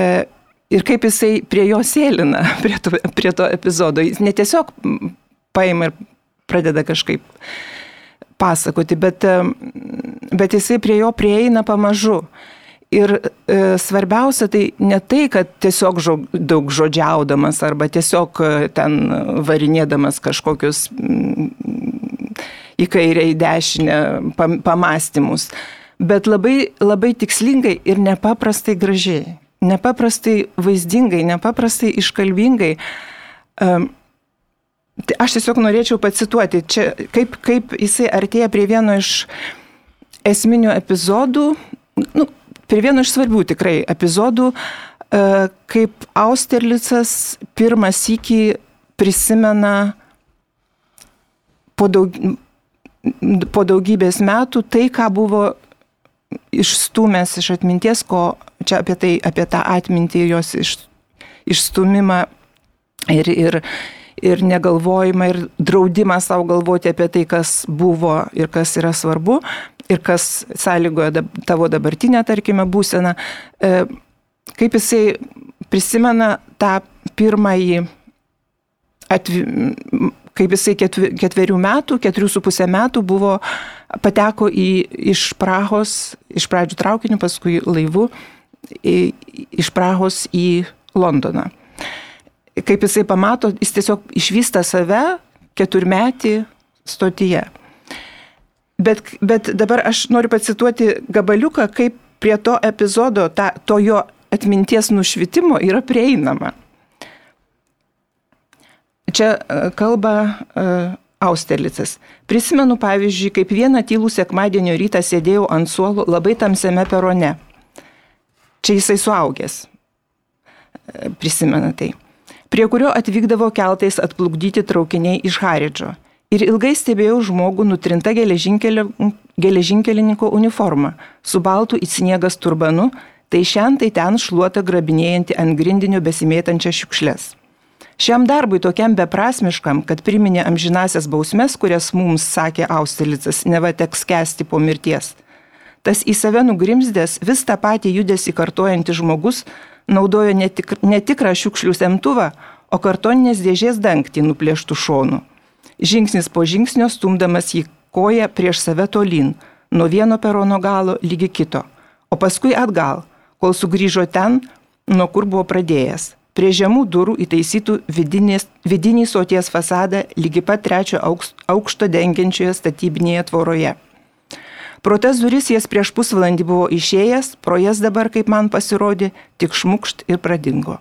ir kaip jisai prie jo sėlina, prie to, prie to epizodo. Jis ne tiesiog paima ir pradeda kažkaip pasakoti, bet, bet jisai prie jo prieina pamažu. Ir e, svarbiausia tai ne tai, kad tiesiog žo, daug žodžiaudamas arba tiesiog e, ten varinėdamas kažkokius mm, į kairę, į dešinę pam, pamastymus, bet labai, labai tikslingai ir nepaprastai gražiai nepaprastai vaizdingai, nepaprastai iškalbingai. Tai aš tiesiog norėčiau pacituoti, čia, kaip, kaip jisai artėja prie vieno iš esminių epizodų, nu, prie vieno iš svarbių tikrai epizodų, uh, kaip Austerlicas pirmas iki prisimena po, daug, po daugybės metų tai, ką buvo išstumęs iš atminties, ko čia apie tai, apie tą atmintį jos iš, išstumimą ir, ir, ir negalvojimą ir draudimą savo galvoti apie tai, kas buvo ir kas yra svarbu ir kas sąlygoja tavo dabartinę, tarkime, būseną. E, kaip jisai prisimena tą pirmąjį atvi, kaip jisai ketverių metų, keturių su pusę metų buvo, pateko į, iš Prahos, iš pradžių traukiniu, paskui laivu, į, iš Prahos į Londoną. Kaip jisai pamato, jis tiesiog išvysta save keturmetį stotyje. Bet, bet dabar aš noriu pacituoti gabaliuką, kaip prie to epizodo, ta, to jo atminties nušvitimo yra prieinama. Čia e, kalba uh, Austerlicas. Prisimenu, pavyzdžiui, kaip vieną tylų sekmadienio rytą sėdėjau ant suolo labai tamsiame perone. Čia jisai suaugęs. Prisimena tai. Prie kurio atvykdavo keltais atplukdyti traukiniai iš Haridžo. Ir ilgai stebėjau žmogų nutrinta geležinkelininko uniforma, su baltu į sniegas turbanu, tai šiandien tai ten šluota grabinėjanti ant grindinių besimėtančią šiukšlės. Šiam darbui tokiam beprasmiškam, kad priminė amžinasias bausmes, kurias mums sakė Austerlicas, neva teks kesti po mirties. Tas į save nugrimzdęs vis tą patį judesi kartojantis žmogus naudojo netik, netikrą šiukšlių semtuvą, o kartoninės dėžės dangtį nuplėštų šonų. Žingsnis po žingsnio stumdamas jį koją prieš save tolyn, nuo vieno perono galo lygi kito, o paskui atgal, kol sugrįžo ten, nuo kur buvo pradėjęs Prie žemų durų įtaisytų vidinės, vidinį soties fasadą lygi pat trečio aukšto dengiančioje statybinėje tvoroje. Pro tas duris jas prieš pusvalandį buvo išėjęs, pro jas dabar, kaip man pasirodė, tik šmukšt ir pradingo.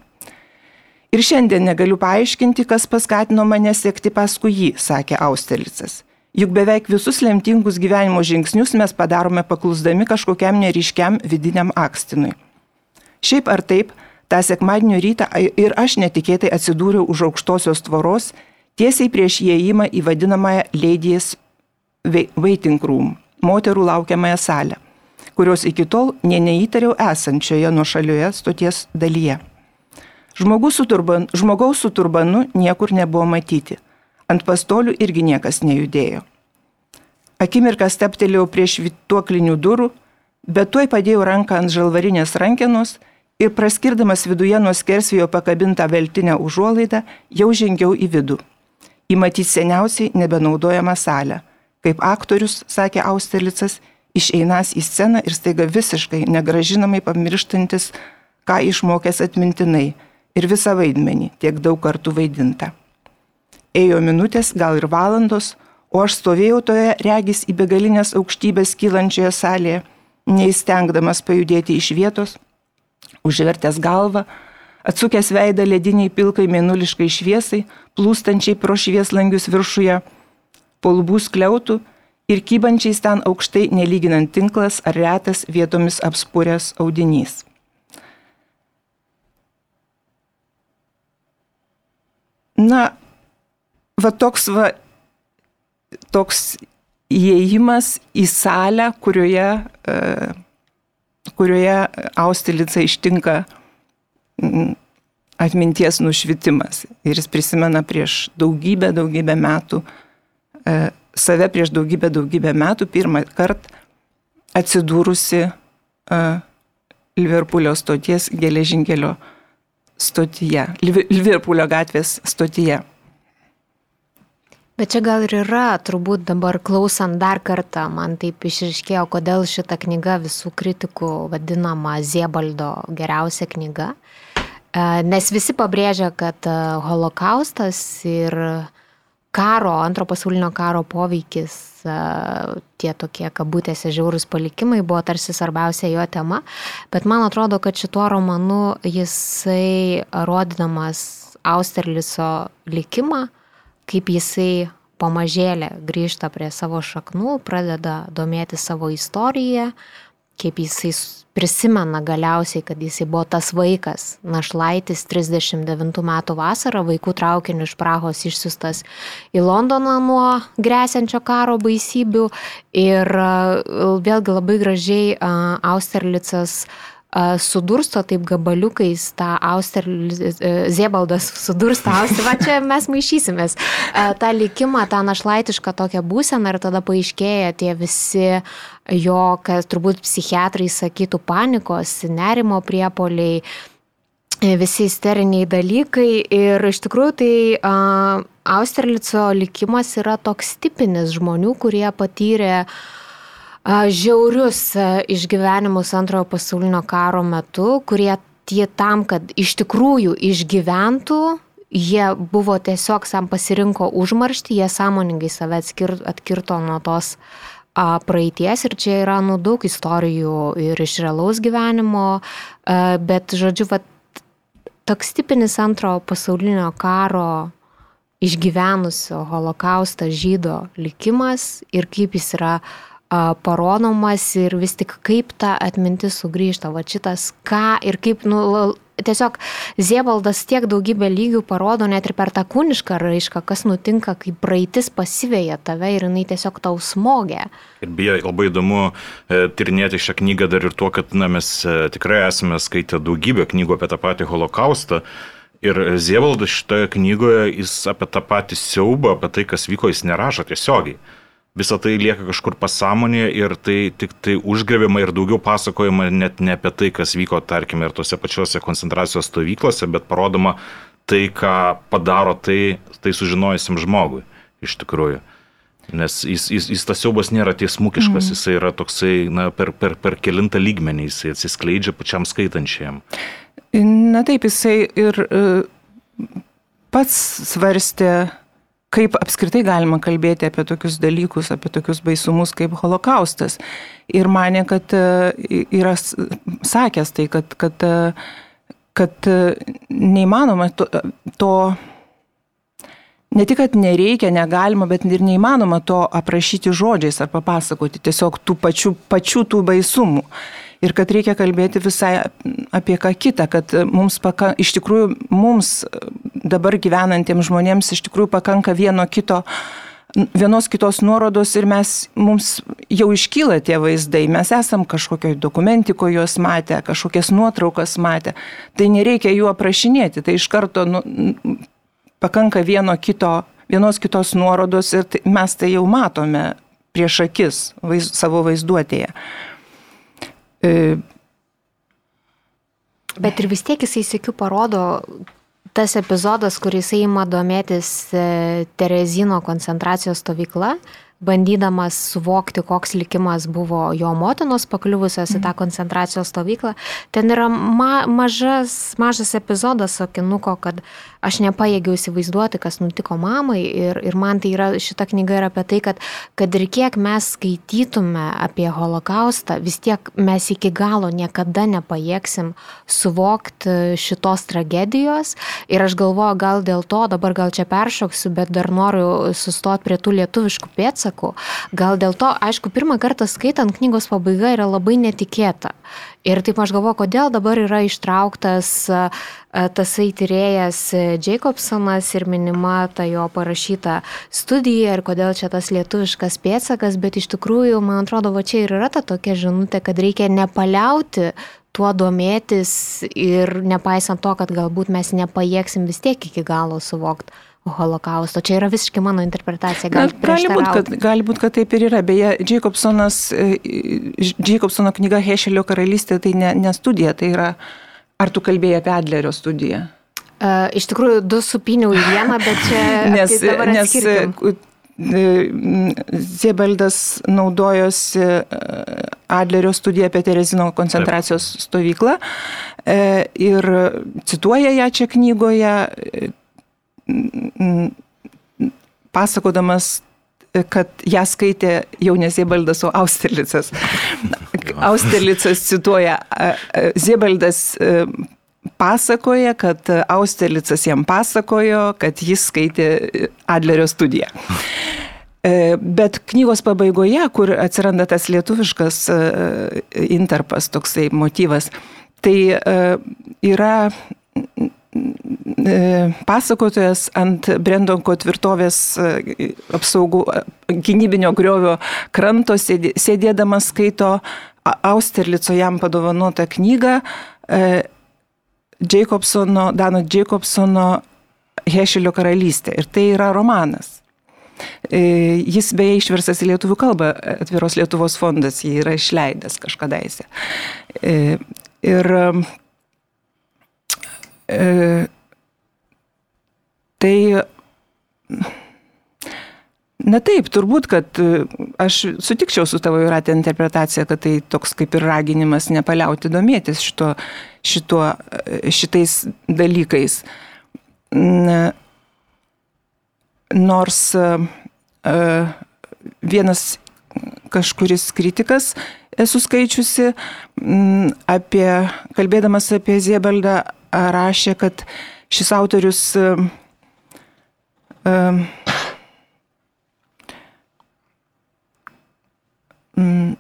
Ir šiandien negaliu paaiškinti, kas paskatino mane sekti paskui jį, sakė Austerlicas. Juk beveik visus lemtingus gyvenimo žingsnius mes padarome paklusdami kažkokiam neriškiam vidiniam akstinui. Šiaip ar taip, tą sekmadienio rytą ir aš netikėtai atsidūriau už aukštosios tvoros, tiesiai prieš įėjimą į vadinamąją Ladies Waiting Room, moterų laukiamąją salę, kurios iki tol nė neįtariau esančioje nuošalioje stoties dalyje. Su turban, žmogaus su turbanu niekur nebuvo matyti. Ant pastolių irgi niekas nejudėjo. Akimirką steptelėjau prie švituoklinių durų, bet tuoj padėjau ranką ant žalvarinės rankenos ir praskirdamas viduje nuo skersvėjo pakabintą veltinę užuolaidą, jau žengiau į vidų. Įmatyti seniausiai nebenaudojamą salę. Kaip aktorius, sakė Austerlicas, išeinas į sceną ir staiga visiškai negražinamai pamirštantis, ką išmokęs atmintinai ir visą vaidmenį, tiek daug kartų vaidinta. Ėjo minutės, gal ir valandos, o aš stovėjau toje regis į begalinės aukštybės kylančioje salėje, neįstengdamas pajudėti iš vietos, užvertęs galvą, atsukęs veidą lediniai pilkai mėnuliškai šviesai, plūstančiai pro švieslangius viršuje, polbų skliautų ir kybančiais ten aukštai nelyginant tinklas ar retas vietomis apspūręs audinys. Na, va toks va toks įėjimas į salę, kurioje, e, kurioje Austilica ištinka atminties nušvitimas. Ir jis prisimena prieš daugybę, daugybę metų, e, save prieš daugybę, daugybę metų, pirmą kartą atsidūrusi e, Liverpoolio stoties geležinkelio stotyje, Liverpoolio gatvės stotyje. Bet čia gal ir yra, turbūt dabar klausant dar kartą, man taip išriškėjo, kodėl šita knyga visų kritikų vadinama Ziebaldo geriausia knyga. E, nes visi pabrėžia, kad e, holokaustas ir karo, antro pasaulinio karo poveikis, e, tie tokie kabutėse žiaurus palikimai buvo tarsi svarbiausia jo tema. Bet man atrodo, kad šituo romanu jisai rodydamas Austerliso likimą, kaip jisai pamažėlė grįžta prie savo šaknų, pradeda domėti savo istoriją, kaip jisai prisimena galiausiai, kad jisai buvo tas vaikas, našlaitis 39 metų vasarą, vaikų traukiniu iš Prahos išsiustas į Londoną nuo grėsiančio karo baisybių. Ir vėlgi labai gražiai Austerlicas uh, sudursto taip gabaliukais tą Austerlis, e, Ziebaldas sudursto Austerlis, va čia mes maišysimės, tą likimą, tą našlaitišką tokią būseną ir tada paaiškėja tie visi jo, kas turbūt psichiatrai sakytų, panikos, nerimo priepoliai, visi isteriniai dalykai. Ir iš tikrųjų tai uh, Austerlico likimas yra toks tipinis žmonių, kurie patyrė uh, žiaurius išgyvenimus antrojo pasaulinio karo metu, kurie tie tam, kad iš tikrųjų išgyventų, jie buvo tiesiog sam pasirinko užmaršti, jie sąmoningai save atskir, atkirto nuo tos a, praeities. Ir čia yra nu, daug istorijų ir iš realaus gyvenimo, a, bet žodžiu, va, toks tipinis antrojo pasaulinio karo išgyvenusio holokaustą žydo likimas ir kaip jis yra parodomas ir vis tik kaip ta atmintis sugrįžta, va šitas ką ir kaip, nu, tiesiog Ziebaldas tiek daugybę lygių parodo net ir per tą kūnišką raišką, kas nutinka, kai praeitis pasivėja tave ir jinai tiesiog tau smogia. Ir beje, labai įdomu e, tyrinėti šią knygą dar ir tuo, kad na, mes e, tikrai esame skaitę daugybę knygų apie tą patį holokaustą. Ir Zievaldas šitoje knygoje jis apie tą patį siaubą, apie tai, kas vyko, jis nerašo tiesiogiai visa tai lieka kažkur pasąmonėje ir tai tik tai užgrėbima ir daugiau pasakojama net ne apie tai, kas vyko, tarkime, ir tose pačiose koncentracijos stovyklose, bet parodoma tai, ką padaro tai, tai sužinojusiam žmogui iš tikrųjų. Nes jis, jis, jis tas siaubas nėra tiesmukiškas, mm. jis yra toksai, na, per, per, per kilintą lygmenį, jis atsiskleidžia pačiam skaitančiam. Na taip, jisai ir uh, pats svarstė kaip apskritai galima kalbėti apie tokius dalykus, apie tokius baisumus kaip holokaustas. Ir mane, kad e, yra sakęs tai, kad, kad, e, kad e, neįmanoma to, to ne tik, kad nereikia, negalima, bet ir neįmanoma to aprašyti žodžiais ar papasakoti tiesiog tų pačių, pačių tų baisumų ir kad reikia kalbėti visai apie ką kitą, kad mums paka, iš tikrųjų mums dabar gyvenantiems žmonėms iš tikrųjų pakanka vieno kito vienos kitos nuorodos ir mes, mums jau iškyla tie vaizdai, mes esam kažkokio dokumentiko juos matę, kažkokias nuotraukas matę, tai nereikia jų aprašinėti, tai iš karto nu, pakanka vieno kito, vienos kitos nuorodos ir tai, mes tai jau matome prieš akis vaiz, savo vaizduotėje. E, Bet ir vis tiek jisai sėkiu parodo tas epizodas, kuris įima domėtis e, Terezino koncentracijos stovykla, bandydamas suvokti, koks likimas buvo jo motinos pakliuvusios į tą koncentracijos stovyklą. Ten yra ma mažas, mažas epizodas Sokinuko, kad aš nepajėgiau įsivaizduoti, kas nutiko mamai ir, ir man tai yra, šita knyga yra apie tai, kad, kad ir kiek mes skaitytume apie holokaustą, vis tiek mes iki galo niekada nepajėgsim suvokti šitos tragedijos ir aš galvoju, gal dėl to, dabar gal čia peršoksiu, bet dar noriu sustoti prie tų lietuviškų pėdsakų. Gal dėl to, aišku, pirmą kartą skaitant knygos pabaiga yra labai netikėta. Ir taip aš galvoju, kodėl dabar yra ištrauktas tasai tyrėjas Jacobsonas ir minima ta jo parašyta studija ir kodėl čia tas lietuviškas pėtsakas, bet iš tikrųjų, man atrodo, va čia ir yra ta tokia žinutė, kad reikia nepaliauti tuo domėtis ir nepaisant to, kad galbūt mes nepajėgsim vis tiek iki galo suvokti holokausto. Čia yra visiškai mano interpretacija. Gal gali būti, kad, gali būt, kad taip ir yra. Beje, Jacobsonas, e, Jacobsono knyga Hešelio karalystė tai ne, ne studija, tai yra, ar tu kalbėjai apie Adlerio studiją? Uh, iš tikrųjų, du supiniau į vieną, bet čia... nes, nes e, Ziebaldas naudojosi Adlerio studiją apie Terezino koncentracijos stovyklą ir cituoja ją čia knygoje, pasakodamas kad ją skaitė jau ne Ziebaldas, o Austerlicas. Austerlicas cituoja, Ziebaldas e, pasakoja, kad Austerlicas jam pasakojo, kad jis skaitė Adlerio studiją. E, bet knygos pabaigoje, kur atsiranda tas lietuviškas e, interpas, toksai motyvas, tai yra pasakotojas ant Brendonko tvirtovės e, apsaugų gynybinio griovio kranto sėdėdamas skaito Austerlico jam padovanotą knygą e, Jacobsono, Dano Jacobsono Hešelio karalystė. Ir tai yra romanas. Jis beje išversas į lietuvių kalbą, atviros Lietuvos fondas jį yra išleidęs kažkadaise. Ir Tai, na taip, turbūt, kad e, aš sutikčiau su tavo įratė interpretacija, kad tai toks kaip ir raginimas nepaliauti domėtis šito, šito, e, šitais dalykais. Nors e, vienas kažkuris kritikas esu skaičiusi apie, kalbėdamas apie Ziebaldą, rašė, kad šis autorius Um, mm,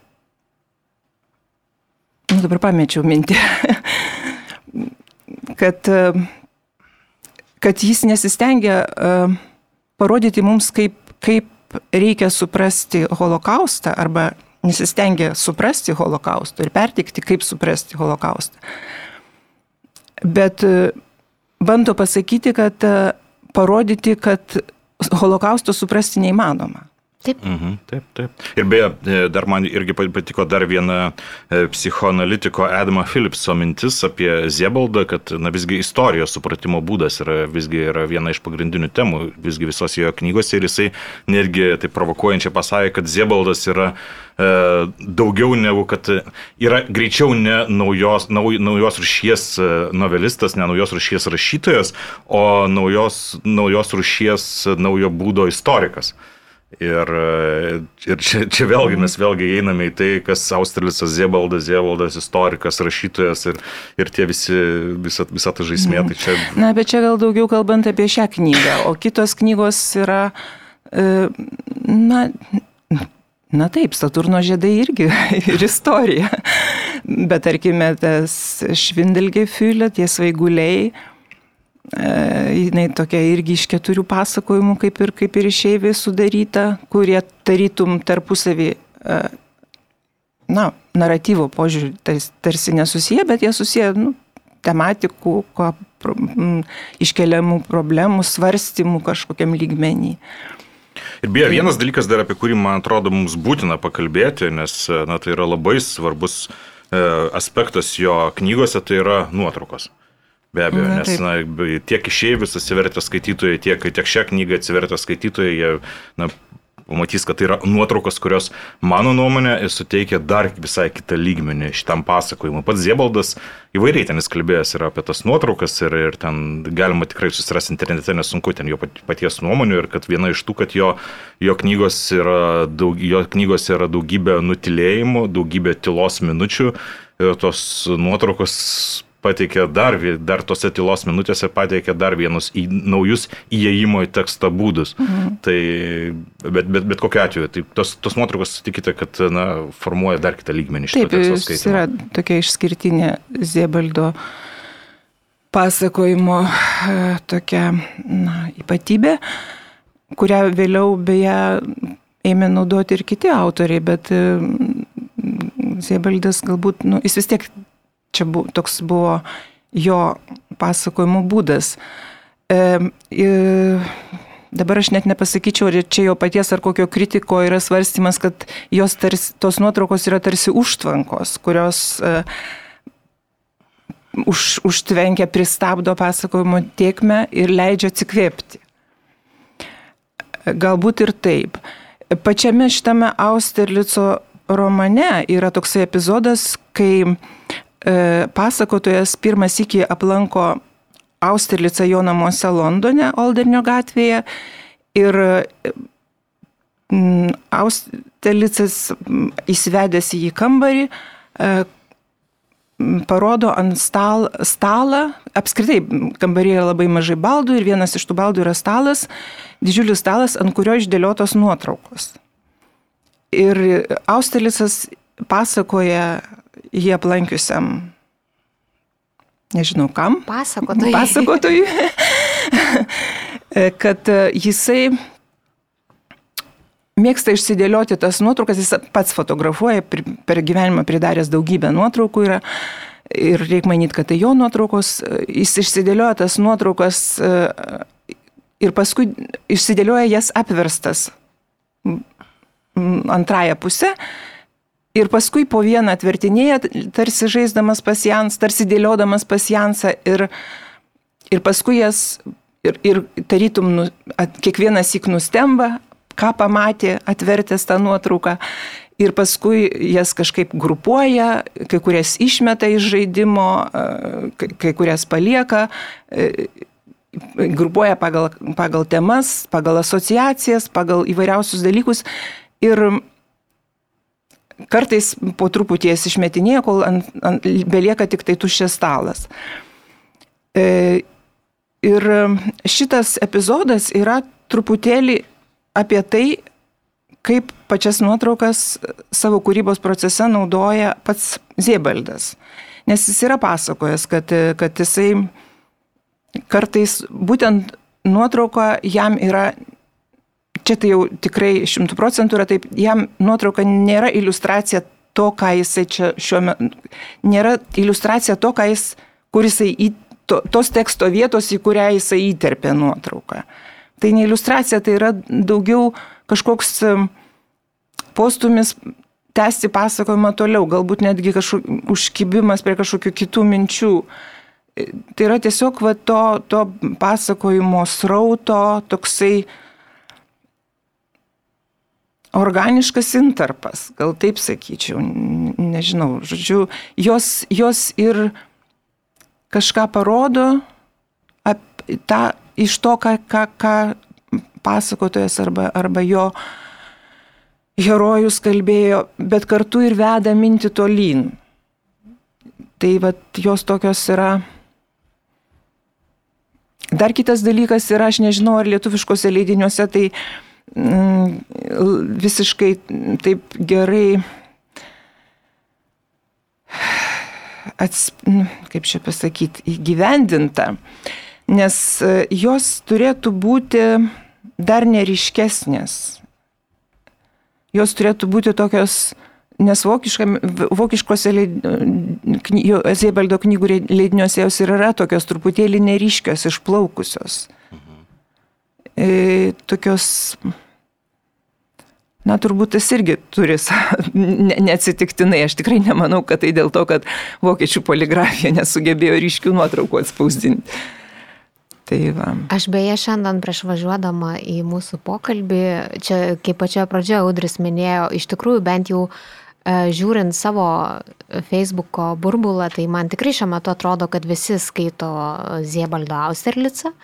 nu, dabar pamečiau mintį, kad, kad jis nesistengia parodyti mums, kaip, kaip reikia suprasti holokaustą arba nesistengia suprasti holokaustą ir pertikti, kaip suprasti holokaustą. Bet uh, bando pasakyti, kad uh, parodyti, kad holokausto suprasti neįmanoma. Taip. Mhm, taip, taip. Ir beje, e, dar man irgi patiko dar viena e, psichoanalitiko Adamo Philipso mintis apie Ziebaldą, kad na, visgi istorijos supratimo būdas yra visgi yra viena iš pagrindinių temų visgi visos jo knygose ir jisai netgi taip provokuojančiai pasakė, kad Ziebaldas yra e, daugiau negu kad yra greičiau ne naujos, nauj, naujos rušies e, novelistas, ne naujos rušies rašytojas, o naujos, naujos rušies naujo būdo istorikas. Ir, ir čia, čia vėlgi mes vėlgi einame į tai, kas Australicas Ziebaldas, Ziebaldas, istorikas, rašytojas ir, ir tie visi, visa, visa ta žaismė. Mm. Tai čia... Na, bet čia gal daugiau kalbant apie šią knygą, o kitos knygos yra, e, na, na taip, Saturno žiedai irgi ir istorija. Bet tarkime, tas švindelgefiulė, tie svaiguliai, jinai tokia irgi iš keturių pasakojimų, kaip ir, kaip ir išeiviai sudaryta, kurie tarytum tarpusavį, e, na, naratyvo požiūrį tarsi, tarsi nesusiję, bet jie susiję nu, tematikų, ko, pro, m, iškeliamų problemų, svarstymų kažkokiam lygmenį. Ir beje, vienas dalykas dar, apie kurį, man atrodo, mums būtina pakalbėti, nes na, tai yra labai svarbus e, aspektas jo knygose, tai yra nuotraukos. Be abejo, na, nes na, tiek išėjus atsivertę skaitytojai, tiek, tiek šią knygą atsivertę skaitytojai, jie na, pamatys, kad tai yra nuotraukos, kurios, mano nuomonė, suteikia dar visai kitą lygmenį šitam pasakojimui. Pats Ziebaldas įvairiai ten jis kalbėjęs yra apie tas nuotraukas ir, ir ten galima tikrai susirasti internete, nesunku ten jo paties nuomonių ir kad viena iš tų, kad jo, jo, knygos yra daug, jo knygos yra daugybė nutilėjimų, daugybė tylos minučių ir tos nuotraukos pateikė dar, dar tose tylos minutėse pateikė dar vienus į, naujus įėjimo į tekstą būdus. Mhm. Tai, bet, bet, bet kokiu atveju, tai tos, tos nuotraukos tikite, kad na, formuoja dar kitą lygmenį šito Taip, teksto skaitimo. Tai yra tokia išskirtinė Ziebaldo pasakojimo e, tokia na, ypatybė, kurią vėliau beje ėmė naudoti ir kiti autoriai, bet e, Ziebaldas galbūt, nu, jis vis tiek Čia bu, toks buvo jo pasakojimo būdas. E, e, dabar aš net nepasakyčiau, ar čia jo paties ar kokio kritiko yra svarstymas, kad jos tarsi, tos nuotraukos yra tarsi užtvankos, kurios e, už, užtvenkia, pristabdo pasakojimo tiekmę ir leidžia atsikvėpti. Galbūt ir taip. Pačiame šitame Austerlico romane yra toksai epizodas, kai pasakotojas pirmas iki aplanko Austerlicą jo namuose Londone, Oldernio gatvėje. Ir mm, Austerlicas įsivedęs į jį kambarį, e, parodo ant stal, stalą, apskritai kambaryje yra labai mažai baldų ir vienas iš tų baldų yra stalas, didžiulis stalas, ant kurio išdėliotos nuotraukos. Ir Austerlicas pasakoja jį aplankiusiam, nežinau kam. Pasakotojui. Pasakotojui. kad e, jisai mėgsta išsidėlioti tas nuotraukas, jis pats fotografuoja, per gyvenimą pridaręs daugybę nuotraukų yra. Ir reikia manyti, kad tai jo nuotraukos, jis išsidėlioja tas nuotraukas e, ir paskui išsidėlioja jas apverstas antrąją pusę Ir paskui po vieną atvertinėja, tarsi žaisdamas pasijans, tarsi dėliodamas pasijansą ir, ir paskui jas ir, ir tarytum nu, at, kiekvienas įk nustemba, ką pamatė atvertęs tą nuotrauką. Ir paskui jas kažkaip grupuoja, kai kurias išmeta iš žaidimo, kai kurias palieka, grupuoja pagal, pagal temas, pagal asociacijas, pagal įvairiausius dalykus. Ir kartais po truputį jas išmetinėja, kol ant, ant, belieka tik tai tuščias stalas. E, ir šitas epizodas yra truputėlį apie tai, kaip pačias nuotraukas savo kūrybos procese naudoja pats Ziebaldas. Nes jis yra pasakojęs, kad, kad jisai kartais būtent nuotrauka jam yra čia tai jau tikrai šimtų procentų yra taip, jam nuotrauka nėra iliustracija to, ką jisai čia šiuo metu, nėra iliustracija to, ką jis, kur jisai, į, to, tos teksto vietos, į kurią jisai įterpė nuotrauką. Tai ne iliustracija, tai yra daugiau kažkoks postumis tęsti pasakojimą toliau, galbūt netgi kažkoks užkibimas prie kažkokių kitų minčių. E, tai yra tiesiog va, to, to pasakojimo srauto toksai organiškas intarpas, gal taip sakyčiau, nežinau, žodžiu, jos, jos ir kažką parodo ap, tą, iš to, ką, ką, ką pasakotojas arba, arba jo herojus kalbėjo, bet kartu ir veda minti tolyn. Tai vad jos tokios yra. Dar kitas dalykas yra, aš nežinau, ar lietuviškose leidiniuose tai visiškai taip gerai ats, nu, kaip čia pasakyti, įgyvendinta, nes e, jos turėtų būti dar neriškesnės. Jos turėtų būti tokios, nes vokiškose Ziebaldo knygų leidiniuose jos ir yra tokios truputėlį neriškios, išplaukusios. E, tokios Na, turbūt tas irgi turi ne, neatsitiktinai. Aš tikrai nemanau, kad tai dėl to, kad vokiečių poligrafija nesugebėjo ryškių nuotraukų atspausdinti. Tai va. Aš beje šiandien prieš važiuodama į mūsų pokalbį, čia kaip pačioje pradžioje Audris minėjo, iš tikrųjų bent jau e, žiūrint savo Facebook'o burbulą, tai man tikrai šiuo metu atrodo, kad visi skaito Ziebaldo Austerlicą.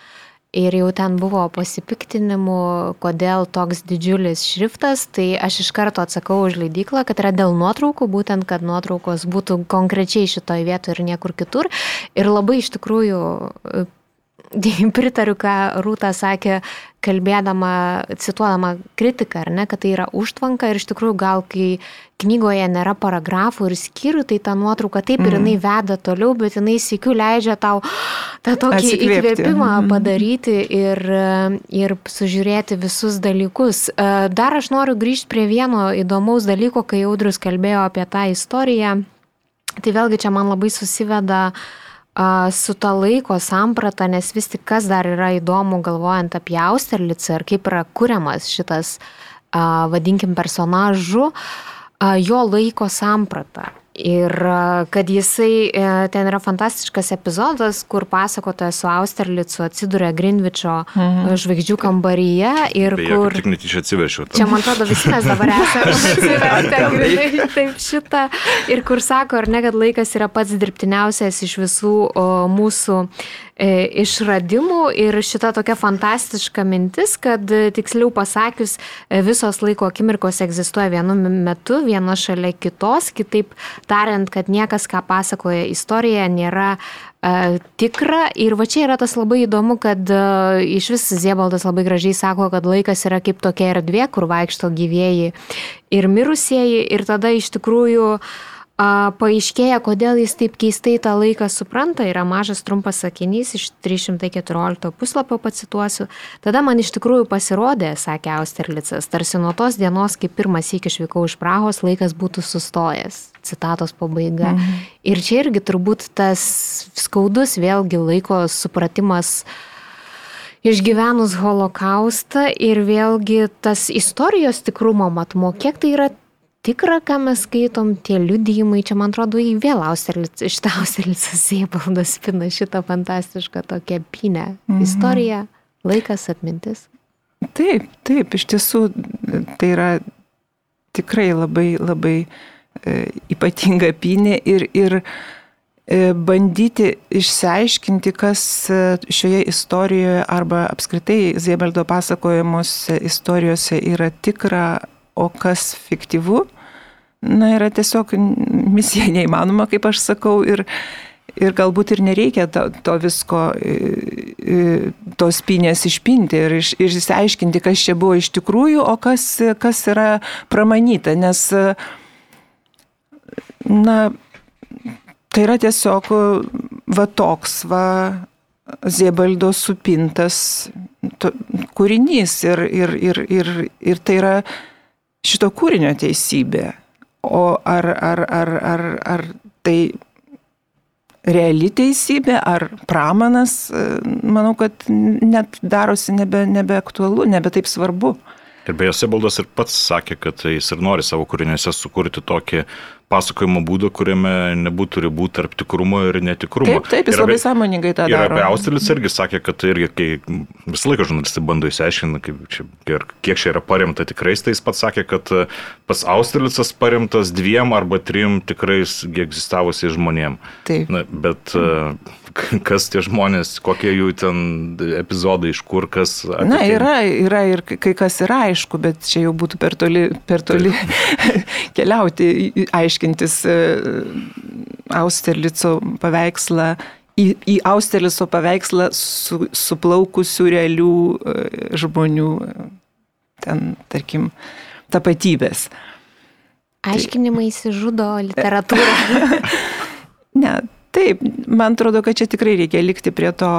Ir jau ten buvo pasipiktinimų, kodėl toks didžiulis šriftas, tai aš iš karto atsakau už leidyklą, kad yra dėl nuotraukų, būtent, kad nuotraukos būtų konkrečiai šitoje vietoje ir niekur kitur. Ir labai iš tikrųjų pritariu, ką Rūta sakė, kalbėdama, cituodama kritiką, ar ne, kad tai yra užtvanka ir iš tikrųjų gal kai knygoje nėra paragrafų ir skyrių, tai ta nuotrauka taip ir jinai mm. veda toliau, bet jinai sėkiu leidžia tau tą tokį Atsikvėpti. įkvėpimą mm. padaryti ir, ir sužiūrėti visus dalykus. E, dar aš noriu grįžti prie vieno įdomaus dalyko, kai Audrius kalbėjo apie tą istoriją. Tai vėlgi čia man labai susiveda uh, su ta laiko samprata, nes vis tik kas dar yra įdomu galvojant apie Austerlicą ir kaip yra kuriamas šitas, vadinkim, personažų, jo laiko samprata. Ir kad jisai, e, ten yra fantastiškas epizodas, kur pasakotojas su Austerlicu atsiduria Grindvičio mhm. žvaigždžių kambaryje ir Beje, kur... Tik netyčia atsiveršiu. Čia, man atrodo, visi mes dabar esame taip šitą. Ir kur sako, ar ne, kad laikas yra pats dirbtiniausias iš visų o, mūsų E, išradimų ir šita tokia fantastiška mintis, kad e, tiksliau pasakius, e, visos laiko akimirkos egzistuoja vienu metu, viena šalia kitos, kitaip tariant, kad niekas, ką pasakoja istorija, nėra tikra. Ir va čia yra tas labai įdomu, kad iš vis Ziebaldas labai gražiai sako, kad laikas yra kaip tokia erdvė, kur vaikšto gyvėjai ir mirusieji. Ir tada iš tikrųjų uh, A, paaiškėja, kodėl jis taip keistai tą laiką supranta, yra mažas trumpas sakinys iš 314 puslapio pacituosiu. Tada man iš tikrųjų pasirodė, sakė Austerlicas, tarsi nuo tos dienos, kai pirmas įk išvykau iš Prahos, laikas būtų sustojęs. Citatos pabaiga. Mhm. Ir čia irgi turbūt tas skaudus vėlgi laiko supratimas išgyvenus holokaustą ir vėlgi tas istorijos tikrumo matmo, kiek tai yra tikra, ką mes skaitom, tie liudijimai, čia man atrodo, į vėl Austerlic, šitą Austerlicas Siebaldas spina šitą fantastišką tokią pinę. Mhm. Istorija, laikas, atmintis. Taip, taip, iš tiesų tai yra tikrai labai, labai e, ypatinga pinė ir, ir e, bandyti išsiaiškinti, kas e, šioje istorijoje arba apskritai Ziebaldo pasakojimuose istorijose yra tikra, o kas fiktyvu, na, yra tiesiog misija neįmanoma, kaip aš sakau, ir, ir galbūt ir nereikia to, to visko, tos pinės išpinti ir, iš, ir išsiaiškinti, kas čia buvo iš tikrųjų, o kas, kas yra pramanyta, nes, na, tai yra tiesiog va toks, va, Ziebaldo supintas to, kūrinys ir, ir, ir, ir, ir tai yra šito kūrinio teisybė. O ar, ar, ar, ar, ar tai reali teisybė ar pramanas, e, manau, kad net darosi nebe, nebeaktualu, nebe taip svarbu. Ir beje, Sebaldas ir pats sakė, kad jis ir nori savo kūriniuose sukurti tokį pasakojimo būdą, kuriame nebūtų ribų tarp tikrumo ir netikrumo. Taip, taip jis ir labai sąmoningai tą daro. Ir apie Austerlicą irgi sakė, kad irgi, kai visą laiką žurnalistai bando įsiaiškinti, kaip čia, kiek čia yra paremta tikrais, tai jis pats sakė, kad pas Austerlicas paremtas dviem arba trim tikrais egzistavusiais žmonėm. Taip. Na, bet uh, kas tie žmonės, kokie jų ten epizodai, iš kur kas. Na, yra, yra ir kai kas yra aišku, bet čia jau būtų per toli, per toli keliauti, aiškintis e, Austerlico paveikslą. Į, į Austerlico paveikslą su, suplaukusių realių e, žmonių, ten, tarkim, tapatybės. Aiškinimai įsižudo literatūrą. ne, Taip, man atrodo, kad čia tikrai reikia likti prie to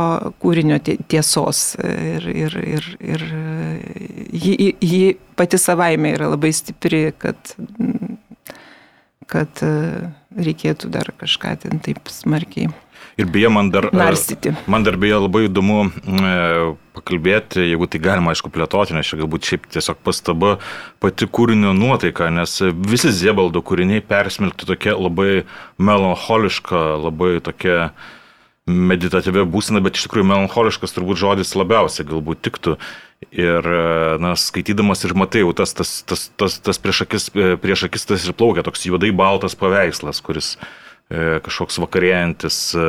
kūrinio tiesos ir, ir, ir, ir ji, ji pati savaime yra labai stipri, kad kad e, reikėtų dar kažką ten taip smarkiai. Ir beje, man dar, Narstyti. man dar beje labai įdomu e, pakalbėti, jeigu tai galima, aišku, plėtoti, nes čia galbūt šiaip tiesiog pastaba pati kūrinio nuotaika, nes visi Ziebaldo kūriniai persmelkti tokia labai melancholiška, labai tokia meditatyvia būsena, bet iš tikrųjų melancholiškas turbūt žodis labiausiai galbūt tiktų. Ir, na, skaitydamas ir matai, jau tas, tas, tas, tas, tas prieš akis, prieš akis tas ir plaukia, toks juodai baltas paveikslas, kuris E, kažkoks vakarėjantis e,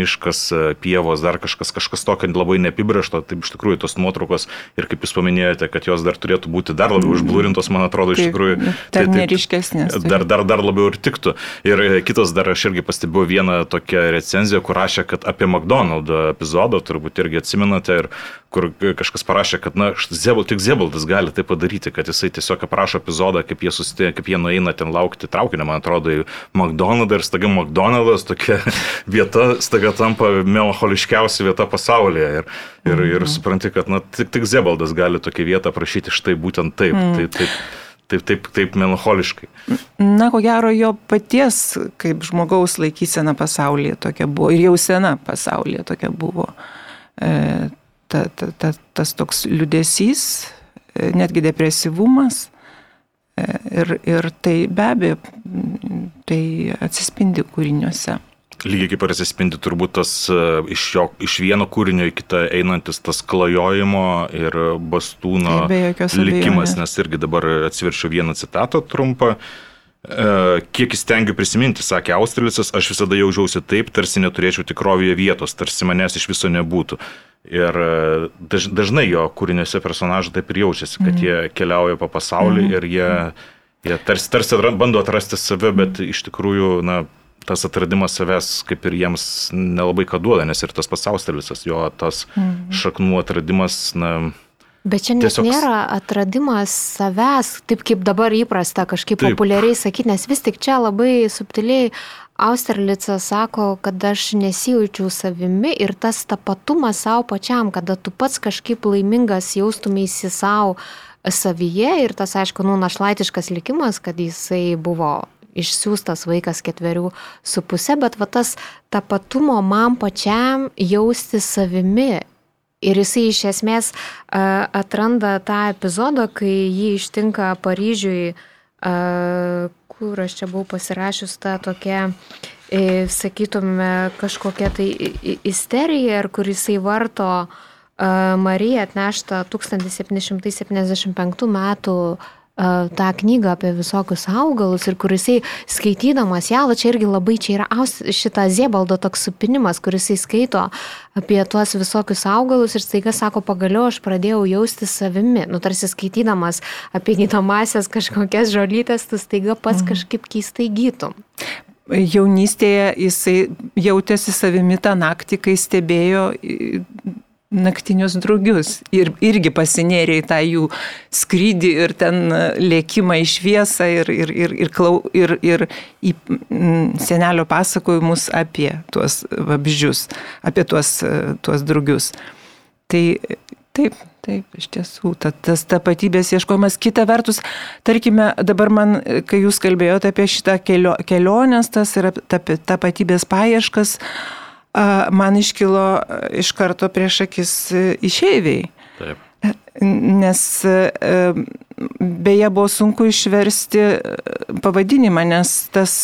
miškas, e, pievos, dar kažkas, kažkas tokio labai neapibriešto, taip iš tikrųjų tos nuotraukos ir kaip jūs paminėjote, kad jos dar turėtų būti dar labiau užblūrintos, man atrodo, iš tikrųjų. Dar tai, neriškesnės. Dar, dar, dar labiau ir tiktų. Ir kitas dar aš irgi pastebėjau vieną tokią recenziją, kur rašė, kad apie McDonald's epizodą, turbūt irgi atsimenate, ir kur kažkas parašė, kad, na, Zebal, tik Zebaldas gali tai padaryti, kad jisai tiesiog aprašo epizodą, kaip jie, susitė, kaip jie nueina ten laukti traukinio, man atrodo, į McDonald's ir staga McDonald's tokia vieta, staga tampa melancholiškiausia vieta pasaulyje. Ir, ir, mhm. ir supranti, kad, na, tik, tik Zebaldas gali tokią vietą prašyti štai būtent taip. Mhm. taip, taip taip, taip, taip melancholiškai. Na, ko gero, jo paties kaip žmogaus laikysena pasaulyje tokia buvo ir jau sena pasaulyje tokia buvo. E, ta, ta, ta, tas toks liudesys, e, netgi depresyvumas. E, ir, ir tai be abejo, tai atsispindi kūriniuose. Lygiai kaip ir atsispindi turbūt tas e, iš, jo, iš vieno kūrinio į kitą einantis tas klajojimo ir bastūno tai likimas, nes irgi dabar atsiverčiu vieną citatą trumpą. Kiek įstengiu prisiminti, sakė Austrilicas, aš visada jaučiausi taip, tarsi neturėčiau tikrovėje vietos, tarsi manęs iš viso nebūtų. Ir e, daž, dažnai jo kūriniuose personažai taip ir jaučiasi, kad jie keliauja po pasaulį mm. ir jie, jie tarsi, tarsi bando atrasti save, bet iš tikrųjų, na, tas atradimas savęs kaip ir jiems nelabai ką duoda, nes ir tas pasaustelis, jo tas šaknų atradimas, na, Bet čia net Tiesiog... nėra atradimas savęs, taip kaip dabar įprasta kažkaip taip. populiariai sakyti, nes vis tik čia labai subtiliai Austerlicas sako, kad aš nesijaučiu savimi ir tas tapatumas savo pačiam, kada tu pats kažkaip laimingas jaustumėsi savo savyje ir tas, aišku, nu, našlaitiškas likimas, kad jisai buvo išsiųstas vaikas ketverių su pusė, bet va tas tapatumo man pačiam jausti savimi. Ir jisai iš esmės atranda tą epizodą, kai jį ištinka Paryžiui kur aš čia buvau pasirašius tą tokią, e, sakytume, kažkokią tai isteriją, ar kur jisai varto Mariją atneštą 1775 metų tą knygą apie visokius augalus ir kurisai skaitydamas ją, čia irgi labai čia yra šitą Ziebaldo toks supinimas, kurisai skaito apie tuos visokius augalus ir staiga sako, pagaliau aš pradėjau jausti savimi, nu tarsi skaitydamas apie gydomasias kažkokias žolytės, tu staiga pats mhm. kažkaip keistai gytum jaunystėje jisai jautėsi savimi tą naktį, kai stebėjo naktinius drugius ir irgi pasinėrė į tą jų skrydį ir ten lėkimą į šviesą ir, ir, ir, ir, klau, ir, ir į mm, senelio pasakojimus apie tuos vabzdžius, apie tuos, tuos drugius. Tai taip, taip, iš tiesų, ta, tas tapatybės ieškojimas. Kita vertus, tarkime, dabar man, kai jūs kalbėjote apie šitą kelio, kelionės, tas yra tapatybės paieškas, man iškilo iš karto prieš akis e, išeiviai. Taip. E, nes e, beje buvo sunku išversti pavadinimą, nes tas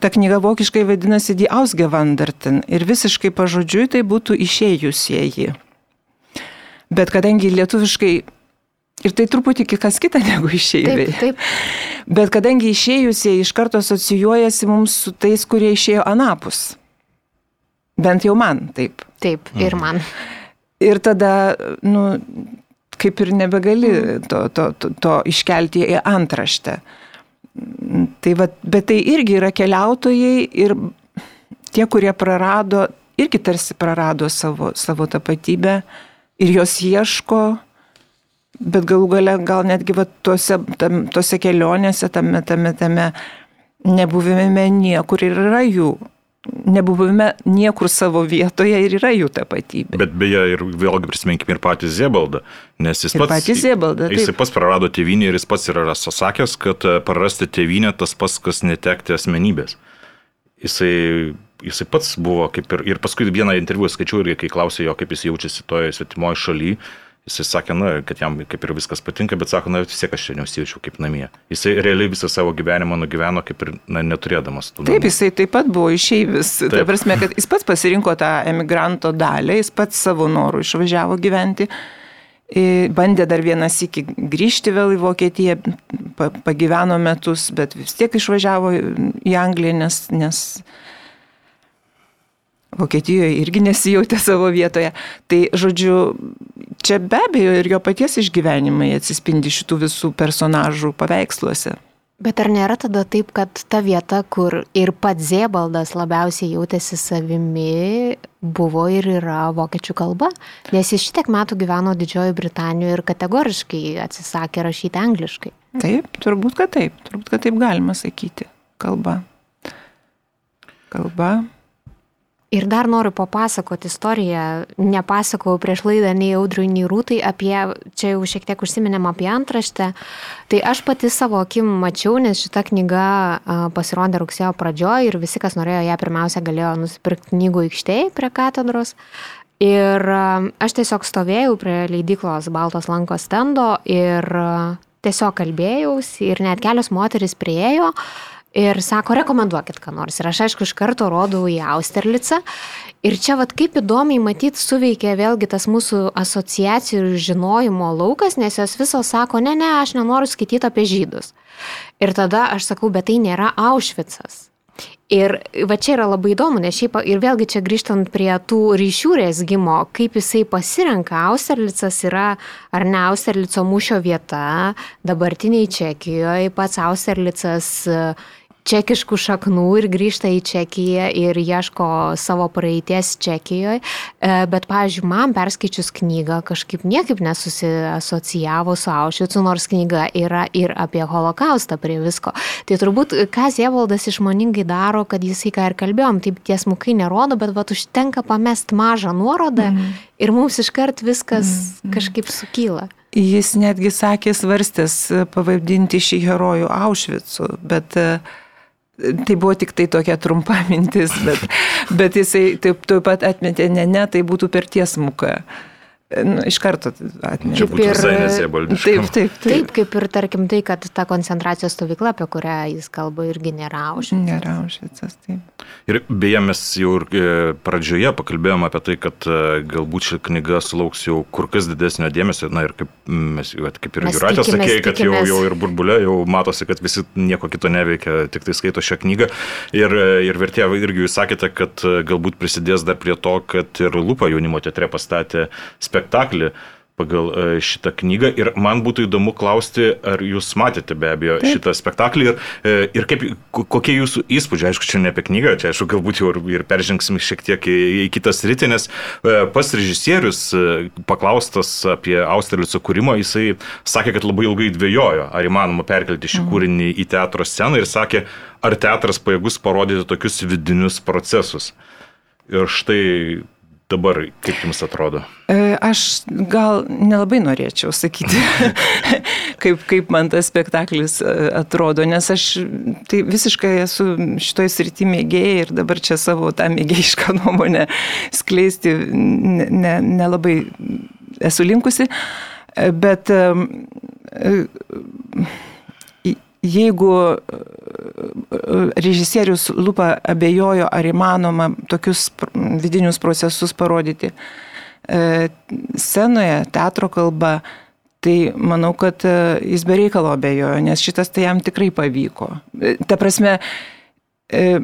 ta knyga vokiškai vadinasi Die Ausgewanderten ir visiškai pažodžiui tai būtų išėjusieji. Bet kadangi lietuviškai Ir tai truputį kas kita negu išėjai. Taip, taip. Bet kadangi išėjusieji iš karto asocijuojasi mums su tais, kurie išėjo anapus. Bent jau man taip. Taip, ir mhm. man. Ir tada, nu, kaip ir nebegali mhm. to, to, to, to iškelti į antraštę. Tai va, bet tai irgi yra keliautojai ir tie, kurie prarado, irgi tarsi prarado savo, savo tapatybę ir jos ieško bet galų gale gal netgi va, tuose, tam, tuose kelionėse, tame, tame, tame nebuvime niekur ir yra jų nebuvime niekur savo vietoje ir yra jų tapatybė. Bet beje, ir vėlgi prisiminkime ir patį Ziebaldą, nes jis Ir pats, patį Ziebaldą, taip. pats prarado tėvynę ir jis pats yra sakęs, kad e, prarasti tėvynę tas pats, kas netekti asmenybės. Jisai, jisai pats buvo kaip ir, ir paskui vieną interviu skaičiau ir kai klausė jo, kaip jis jaučiasi toje svetimoje šalyje, jisai sakė, na, kad jam kaip ir viskas patinka, bet sako, na, vis tiek aš čia nesijaučiu kaip namie. Jisai realiai visą savo gyvenimą nugyveno kaip ir, na, neturėdamas tų. Taip, namų. jisai taip pat buvo išeivis. Ta Taip. prasme, kad jis pats pasirinko tą emigranto dalį, jis pats savo norų išvažiavo gyventi. Bandė dar vienas iki grįžti vėl į Vokietiją, pa, pagyveno metus, bet vis tiek išvažiavo į Angliją, nes, nes Vokietijoje irgi nesijautė savo vietoje. Tai, žodžiu, čia be abejo ir jo paties išgyvenimai atsispindi šitų visų personažų paveiksluose. Bet ar nėra tada taip, kad ta vieta, kur ir pats Ziebaldas labiausiai jautėsi savimi, buvo ir yra vokiečių kalba? Nes jis šitiek metų gyveno Didžiojo Britanijoje ir kategoriškai atsisakė rašyti angliškai. Taip, turbūt, kad taip. Turbūt, kad taip galima sakyti. Kalba. Kalba. Ir dar noriu papasakoti istoriją, nepasakojau prieš laidą nei audriui, nei rūtai apie, čia jau šiek tiek užsiminėm apie antraštę. Tai aš pati savo akim mačiau, nes šita knyga pasirodė rugsėjo pradžioje ir visi, kas norėjo ją pirmiausia, galėjo nusipirkti knygų aikštėje prie katedros. Ir aš tiesiog stovėjau prie leidyklos Baltos lankos stendo ir tiesiog kalbėjausi ir net kelios moteris priejo ir sako, rekomenduokit ką nors. Ir aš aišku iš karto rodau į Austerlicą. Ir čia vad kaip įdomiai matyti suveikia vėlgi tas mūsų asociacijų ir žinojimo laukas, nes jos visos sako, ne, ne, aš nenoriu skaityti apie žydus. Ir tada aš sakau, bet tai nėra Aušvicas. Ir va čia yra labai įdomu, nes šiaip ir vėlgi čia grįžtant prie tų ryšių rezgimo, kaip jisai pasirenka, Austerlicas yra ar ne Austerlico mūšio vieta, dabartiniai Čekijoje, pats Austerlicas e, čekiškų šaknų ir grįžta į Čekiją ir ieško savo praeities Čekijoje. Bet, pavyzdžiui, man perskaičius knygą kažkaip niekaip nesusiasocijavo su Aušvicu, nors knyga yra ir apie holokaustą prie visko. Tai turbūt, ką Zievaldas išmoningai daro, kad jisai, ką ir kalbėjom, taip tiesmukai nerodo, bet va užtenka pamest mažą nuorodą mm. ir mums iškart viskas mm. kažkaip sukyla. Jis netgi sakė svarstęs pavadinti šį herojų Aušvicu, bet e, tai buvo tik tai tokia trumpa mintis, bet, bet jisai taip, taip pat atmetė, ne, ne, tai būtų per tiesmuką. Nu, iš karto būtų ir-. Taip, taip, taip. Taip, kaip ir tarkim tai, kad ta koncentracijos stovykla, apie kurią jis kalba, irgi nėra Aušvicas. Nėra Aušvicas, taip. Ir beje, mes jau ir e, pradžioje pakalbėjome apie tai, kad e, galbūt ši knyga sulauks jau kur kas didesnio dėmesio. Na ir kaip, mes, vat kaip ir Juratė sakė, kad jau, jau ir burbulė, jau matosi, kad visi nieko kito neveikia, tik tai skaito šią knygą. Ir, e, ir vertė irgi jūs sakėte, kad galbūt prisidės dar prie to, kad ir Lupa jaunimo teatre pastatė spektaklį pagal e, šitą knygą. Ir man būtų įdomu klausti, ar jūs matėte be abejo Taip. šitą spektaklį ir, e, ir kaip, ko- kokie jūsų įspūdžiai, aišku, čia ne apie knygą, čia aišku, galbūt jau ir, ir peržengsim šiek tiek į, į kitas rytį, nes e, pas režisierius, paklaustas apie Austerlico kūrimą, jisai sakė, kad labai ilgai dvėjojo, ar įmanoma perkelti šį kūrinį į teatro sceną ir sakė, ar teatras pajėgus parodyti tokius vidinius procesus. Ir štai dabar, kaip jums atrodo? E, Aš gal nelabai norėčiau sakyti, kaip, kaip man tas spektaklis e, atrodo, nes aš tai visiškai esu šitoj srity mėgėja ir dabar čia savo tą mėgėjišką nuomonę skleisti ne- ne- nelabai esu linkusi, E, bet jeigu e, režisierius Lupa abejojo, ar įmanoma tokius vidinius procesus parodyti e, scenoje, teatro kalba, tai manau, kad e, jis be reikalo abejojo, nes šitas tai jam tikrai pavyko. E, Ta prasme, e,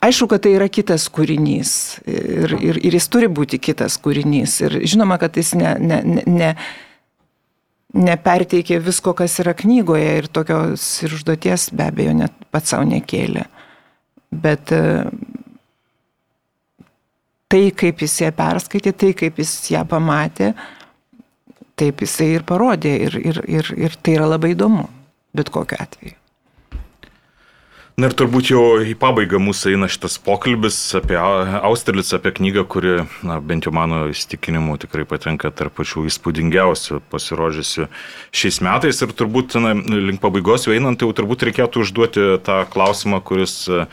aišku, kad tai yra kitas kūrinys ir, ir, ir jis turi būti kitas kūrinys. Ir žinoma, kad jis ne, ne, ne, ne, neperteikė visko, kas yra knygoje ir tokios ir užduoties be abejo net pats savo nekėlė. Bet e, tai, kaip jis ją perskaitė, tai, kaip jis ją pamatė, taip jisai ir parodė ir, ir, ir, ir tai yra labai įdomu, bet kokiu atveju. Na ir turbūt jau į pabaigą mūsų eina šitas pokalbis apie Austerlicą, apie knygą, kuri, na, bent jau mano įstikinimu, tikrai patenka tarp pačių įspūdingiausių pasirodžiusių šiais metais. Ir turbūt, na, link pabaigos jau einant, jau turbūt reikėtų užduoti tą klausimą, kuris uh,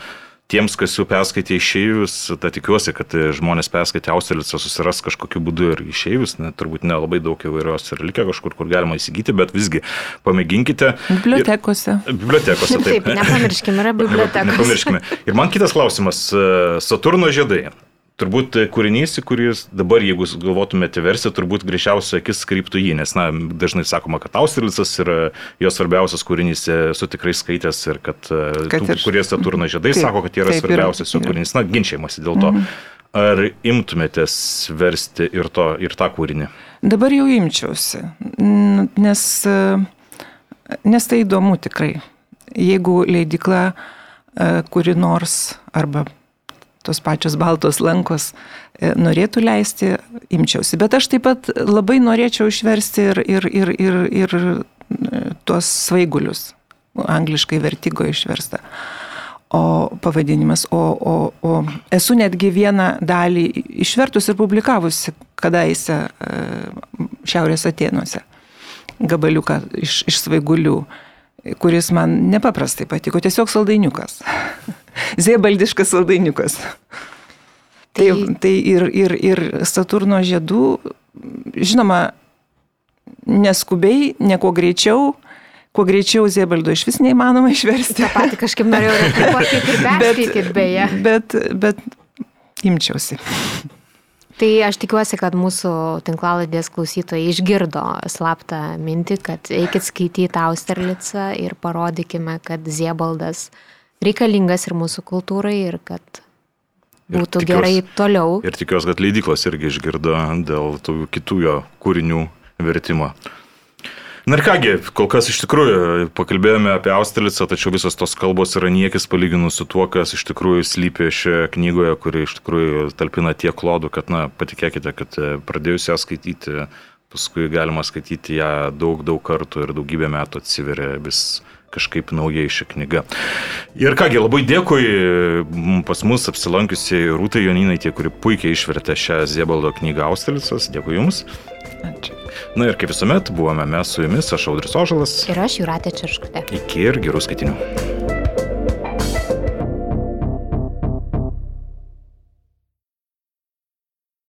tiems, kas jau perskaitė išėjus, tai tikiuosi, kad žmonės perskaitė Austerlicą susiras kažkokiu būdu ir išėjus, ne, turbūt nelabai daug įvairios ir likę kažkur, kur galima įsigyti, bet visgi pamėginkite. Bibliotekose. Ir, bibliotekose, taip. Taip, nepamirškime, yra bibliotekos. Nepamirškime. Ir man kitas klausimas. Saturno žiedai. Turbūt kūrinys, kuris dabar, jeigu galvotumėte versiją, turbūt grįžčiausia akis kryptų jį, nes, na, dažnai sakoma, kad Austerlicas yra jo svarbiausias kūrinys, esu tikrai skaitęs ir kad, kad tų, ir... kurie Saturno žiedai taip, sako, kad yra taip, svarbiausias jo kūrinys, na, ginčiamasi dėl to. Mhm. Ar imtumėtės versti ir, to, ir tą kūrinį? Dabar jau imčiausi, nes, nes tai įdomu tikrai. Jeigu leidikla kuri nors arba tos pačios baltos lankos e, norėtų leisti, imčiausi. Bet aš taip pat labai norėčiau išversti ir, ir, ir, ir, ir e, tuos svaigulius, angliškai vertigo išversta. O pavadinimas, o, o, o esu netgi vieną dalį išvertus ir publikavusi kadaise e, Šiaurės Atenuose. Gabaliuką iš, iš svaigulių, kuris man nepaprastai patiko, tiesiog saldainiukas. zėbaldiškas saldainiukas. Tai, tai, tai ir, ir, ir Saturno žiedų, žinoma, neskubiai, nieko greičiau, kuo greičiau Zėbaldo iš vis neįmanoma išversti. Ta pati kažkaip norėjau replikuoti, ir perskaityti beje. Bet, bet imčiausi. Tai aš tikiuosi, kad mūsų tinklaladės klausytojai išgirdo slaptą mintį, kad eikit skaityti Austerlicą ir parodykime, kad Ziebaldas reikalingas ir mūsų kultūrai ir kad būtų ir tikiuos, gerai toliau. Ir tikiuosi, kad leidyklos irgi išgirdo dėl tų kitų jo kūrinių vertimo. Na ir kągi, kol kas iš tikrųjų pakalbėjome apie Austerlicą, tačiau visos tos kalbos yra niekis palyginus su tuo, kas iš tikrųjų slypi šioje knygoje, kuri iš tikrųjų talpina tiek klodų, kad, na, patikėkite, kad e, pradėjus ją skaityti, paskui galima skaityti ją daug, daug kartų ir daugybę metų atsiveria vis kažkaip naujai ši knyga. Ir kągi, labai dėkui pas mus apsilankiusiai Rūtai Joninai, tie, kuri puikiai išvertė šią Ziebaldo knygą Austelicas. Dėkui Jums. Ačiū. Na ir kaip visuomet, buvome mes su Jumis, aš Audris Ožalas. Ir aš Juratė Čirškutė. Iki ir gerų skaitinių.